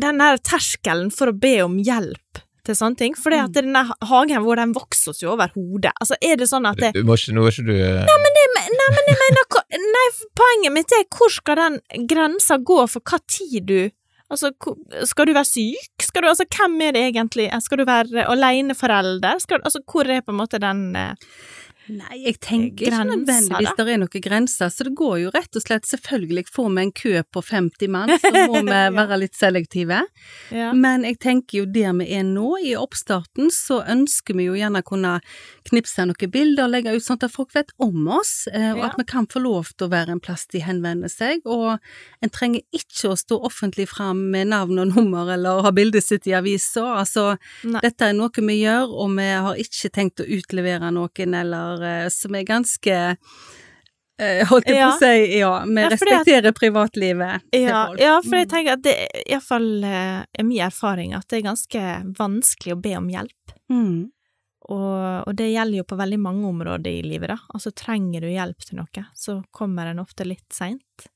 den der terskelen for å be om hjelp til sånne ting For det at denne hagen vår, den vokser oss jo over hodet. Altså, er det sånn at det, Du må ikke, nå er ikke du eh, Nei, men jeg mener Nei, poenget mitt er hvor skal den grensa gå for hva tid du Altså, skal du være syk? Skal du, altså, hvem er det egentlig? Skal du være aleneforelder? Altså, hvor er på en måte den eh, Nei, jeg tenker ikke nødvendigvis det er noen grenser, så det går jo rett og slett selvfølgelig får vi en kø på 50 mann, så må vi være litt selektive. ja. Men jeg tenker jo der vi er nå, i oppstarten, så ønsker vi jo gjerne å kunne knipse noen bilder og legge ut sånn at folk vet om oss, eh, og at vi kan få lov til å være en plass de henvender seg, og en trenger ikke å stå offentlig fram med navn og nummer eller ha bildet sitt i avisa, altså Nei. dette er noe vi gjør, og vi har ikke tenkt å utlevere noen eller eh, som er ganske eh, holdt jeg på å si, ja, vi Ja, respekterer at- privatlivet til Ja, folk. ja, for jeg Mm. tenker at det iallfall er min erfaring at det er ganske vanskelig å be om hjelp. Mm. Og, og det gjelder jo på veldig mange områder i livet, da. Altså trenger du hjelp til noe, så kommer den ofte litt seint.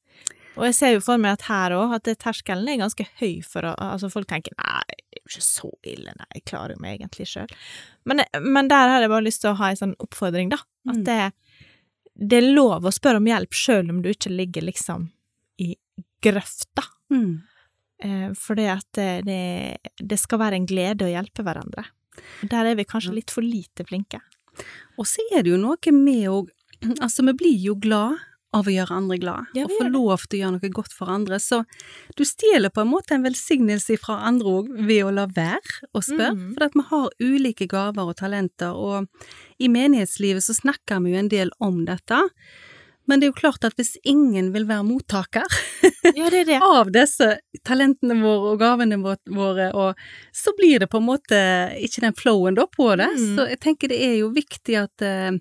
Og jeg ser jo for meg at her òg, at det terskelen er ganske høy for å Altså folk tenker nei, det er jo ikke så ille, nei, jeg klarer jo meg egentlig sjøl. Men, men der har jeg bare lyst til å ha en sånn oppfordring, da. At Mm. det, det er lov å spørre om hjelp sjøl om du ikke ligger liksom i grøfta. Mm. Eh, fordi at det skal være en glede å hjelpe hverandre. Der er vi kanskje litt for lite flinke. Og så er det jo noe med å Altså, vi blir jo glad av å gjøre andre glad, Ja, og få lov til å gjøre noe godt for andre. Så du stjeler på en måte en velsignelse fra andre òg ved å la være å spørre, Mhm. for at vi har ulike gaver og talenter, og i menighetslivet så snakker vi jo en del om dette. Men det er jo klart at hvis ingen vil være mottaker Ja, det det. av disse talentene våre og gavene våre, og så blir det på en måte ikke den flowen da på det. Mm. Så jeg tenker det er jo viktig at, eh,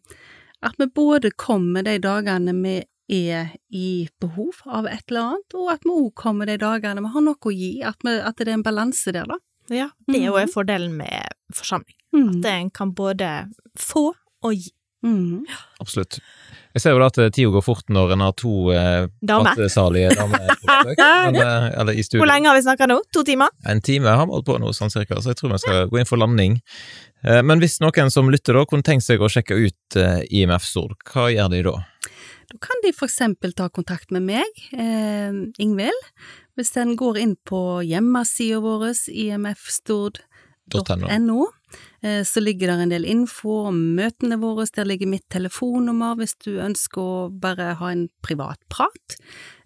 at vi både kommer de dagene vi er i behov av et eller annet, og at vi òg kommer de dagene vi har noe å gi, at, vi, at det er en balanse der, da. Ja, det er jo mm. en fordel med forsamling. Mm. At en kan både få og gi. Mm. Absolutt. Jeg ser jo da at tida går fort når en har to eh, Dame. damer på besøk, eh, eller i studio. Hvor lenge har vi snakka nå? To timer? En time har vi holdt på nå, sånn cirka, så jeg tror vi skal gå inn for landing. Eh, Men hvis noen som lytter da, kunne tenkt seg å sjekke ut eh, IMF Stord, hva gjør de da? Da kan de for eksempel ta kontakt med meg, eh, Ingvild, hvis den går inn på hjemmesida vår, imfstord.no. Eh, Så ligger der en del info om møtene våre, der ligger mitt telefonnummer hvis du ønsker å bare ha en privat prat,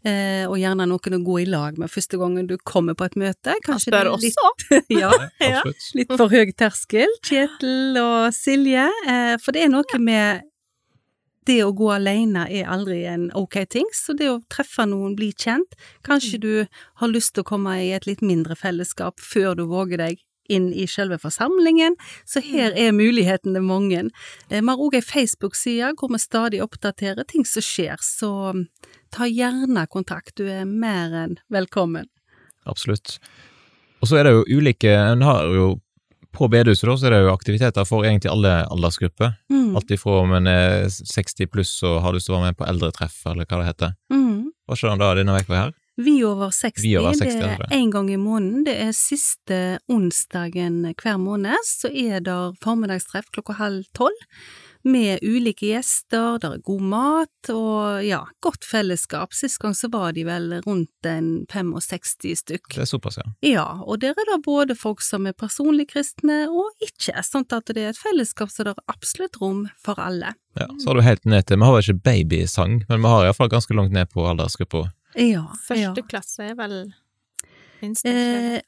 eh, og gjerne noen å gå i lag med første gangen du kommer på et møte. Kanskje spør det litt, også. ja, Nei, Ja. litt for høy terskel, Kjetil og Silje, eh, for det er noe med det å gå alene er aldri en ok ting, så det å treffe noen, bli kjent, kanskje du har lyst til å komme i et litt mindre fellesskap før du våger deg inn i selve forsamlingen, så her er mulighetene mange. Eh, Vi har òg ei Facebook-side hvor vi stadig oppdaterer ting som skjer, så mm, ta gjerne kontakt, du er mer enn velkommen. Absolutt. Og så er det jo ulike En har jo på bedehuset da, så er det jo aktiviteter for egentlig alle aldersgrupper. Mm. Alt ifra om en er 60 pluss og har lyst til å være med på eldretreff, eller hva det heter. Mm. Hva skjer da denne uka her? Vi over 60, Vi over 60, det er én gang i måneden. Det er siste onsdagen hver måned, så er det formiddagstreff klokka halv tolv. Med ulike gjester, der er god mat og ja, godt fellesskap. Sist gang så var de vel rundt en 65 stykk. Det er såpass, ja. Ja, og der er det både folk som er personlig kristne og ikke, sånn at det er et fellesskap så det er absolutt rom for alle. ja. Så har du helt ned til Vi har vel ikke babysang, men vi har iallfall ganske langt ned på aldersgruppa. Ja, ja. Første klasse er vel minst ikke Eh,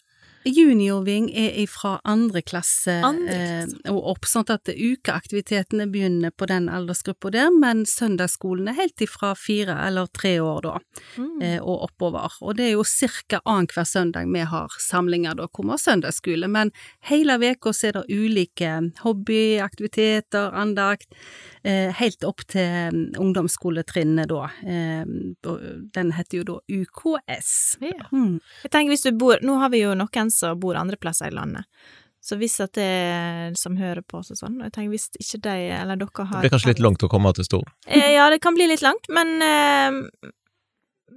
Juniorving er fra andre klasse Andre eh, og opp, sånn at ukeaktivitetene begynner på den aldersgruppa der, men søndagsskolen er helt ifra fire eller tre år da, Mm. eh, og oppover. Og det er jo cirka annenhver søndag vi har samlinger da, kommer søndagsskole, men hele veka er det ulike hobbyaktiviteter, andakt, eh, helt opp til mm, ungdomsskoletrinnet da. Eh, den heter jo da UKS. Ja. Mm. Jeg tenker hvis du bor Nå har vi jo noen som bor andre plasser i landet. Så hvis at det er som hører på oss og sånn, og jeg tenker hvis ikke de eller dere har Det blir kanskje litt langt å komme til Stord. Eh, Ja, det kan bli litt langt, men eh,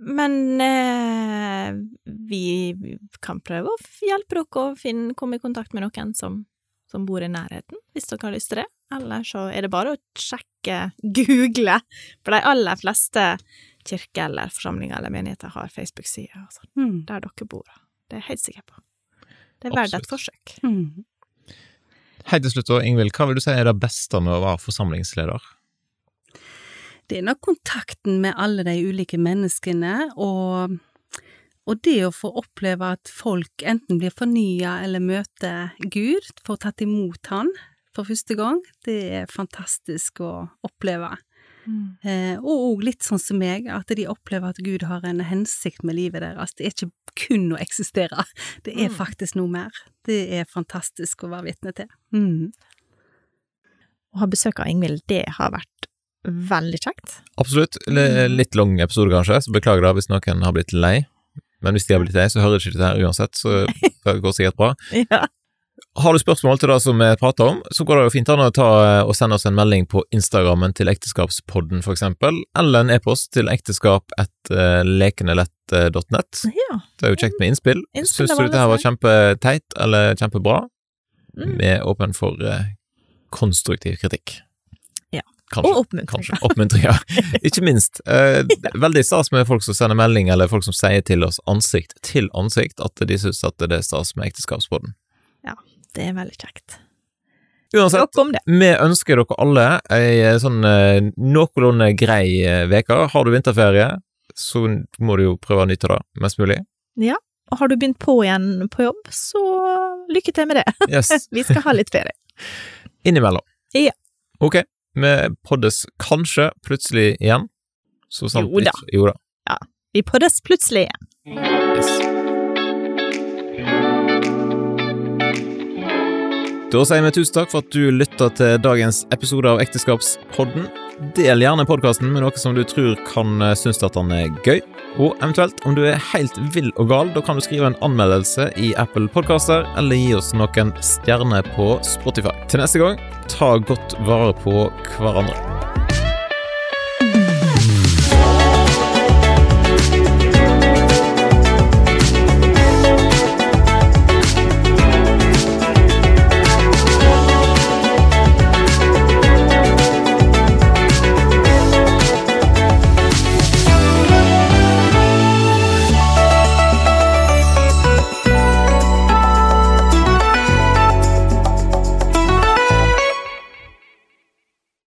Men eh, vi vi kan prøve å hjelpe dere å finne, komme i kontakt med noen som, som bor i nærheten, hvis dere har lyst til det. Eller så er det bare å sjekke, google, for de aller fleste kirker eller forsamlinger eller menigheter har Facebook-sider og sånn, Mm. der dere bor. Det er jeg helt sikker på. Det er verdt et forsøk. Mm. Helt til slutt, Ingvild, hva vil du si er det beste med å være forsamlingsleder? Det er nok kontakten med alle de ulike menneskene, og, og det å få oppleve at folk enten blir fornya eller møter Gud, får tatt imot Han for første gang, det er fantastisk å oppleve. Eh, og òg litt sånn som meg, at de opplever at Gud har en hensikt med livet deres. Det er ikke kun å eksistere, det er Mm. faktisk noe mer. Det er fantastisk å være vitne til. Mm. Å ha besøk av Ingvild, det har vært veldig kjekt. Absolutt. L- Litt lang episode, kanskje, så beklager da hvis noen har blitt lei. Men hvis de har blitt lei, så hører de ikke dette her uansett, så det går sikkert bra. Ja. Har du spørsmål til det som vi prater om, så går det jo fint an å ta eh, og sende oss en melding på Instagrammen til Ekteskapspodden, for eksempel, eller en e-post til ekteskap etter lekenelett.net. ja. Det er jo kjekt med innspill. Innspill Syns du dette her var kjempeteit eller kjempebra? Mm. Vi er åpen for eh, konstruktiv kritikk. Ja. Kanskje. Og oppmuntring. Oppmuntring, ja. Ikke minst. Eh, veldig stas med folk som sender melding, eller folk som sier til oss ansikt til ansikt at de syns at det er stas med Ekteskapspodden. Det er veldig kjekt. Uansett, vi ønsker dere alle ei eh, sånn eh, noenlunde grei uke. Har du vinterferie, så må du jo prøve å nyte det mest mulig. Ja, Og har du begynt på igjen på jobb, så lykke til med det. Yes. Vi skal ha litt ferie. Innimellom. Ja. Ok, vi poddes kanskje plutselig igjen. Så sant Jo da. Jo da. Vi poddes plutselig igjen. Yes. Da sier vi tusen takk for at du lytta til dagens episode av Ekteskapspodden. Del gjerne podkasten med noe som du tror kan eh, synes at den er gøy. Og eventuelt, om du er helt vill og gal, da kan du skrive en anmeldelse i Apple Podkaster, eller gi oss noen stjerner på Spotify. Til neste gang, ta godt vare på hverandre.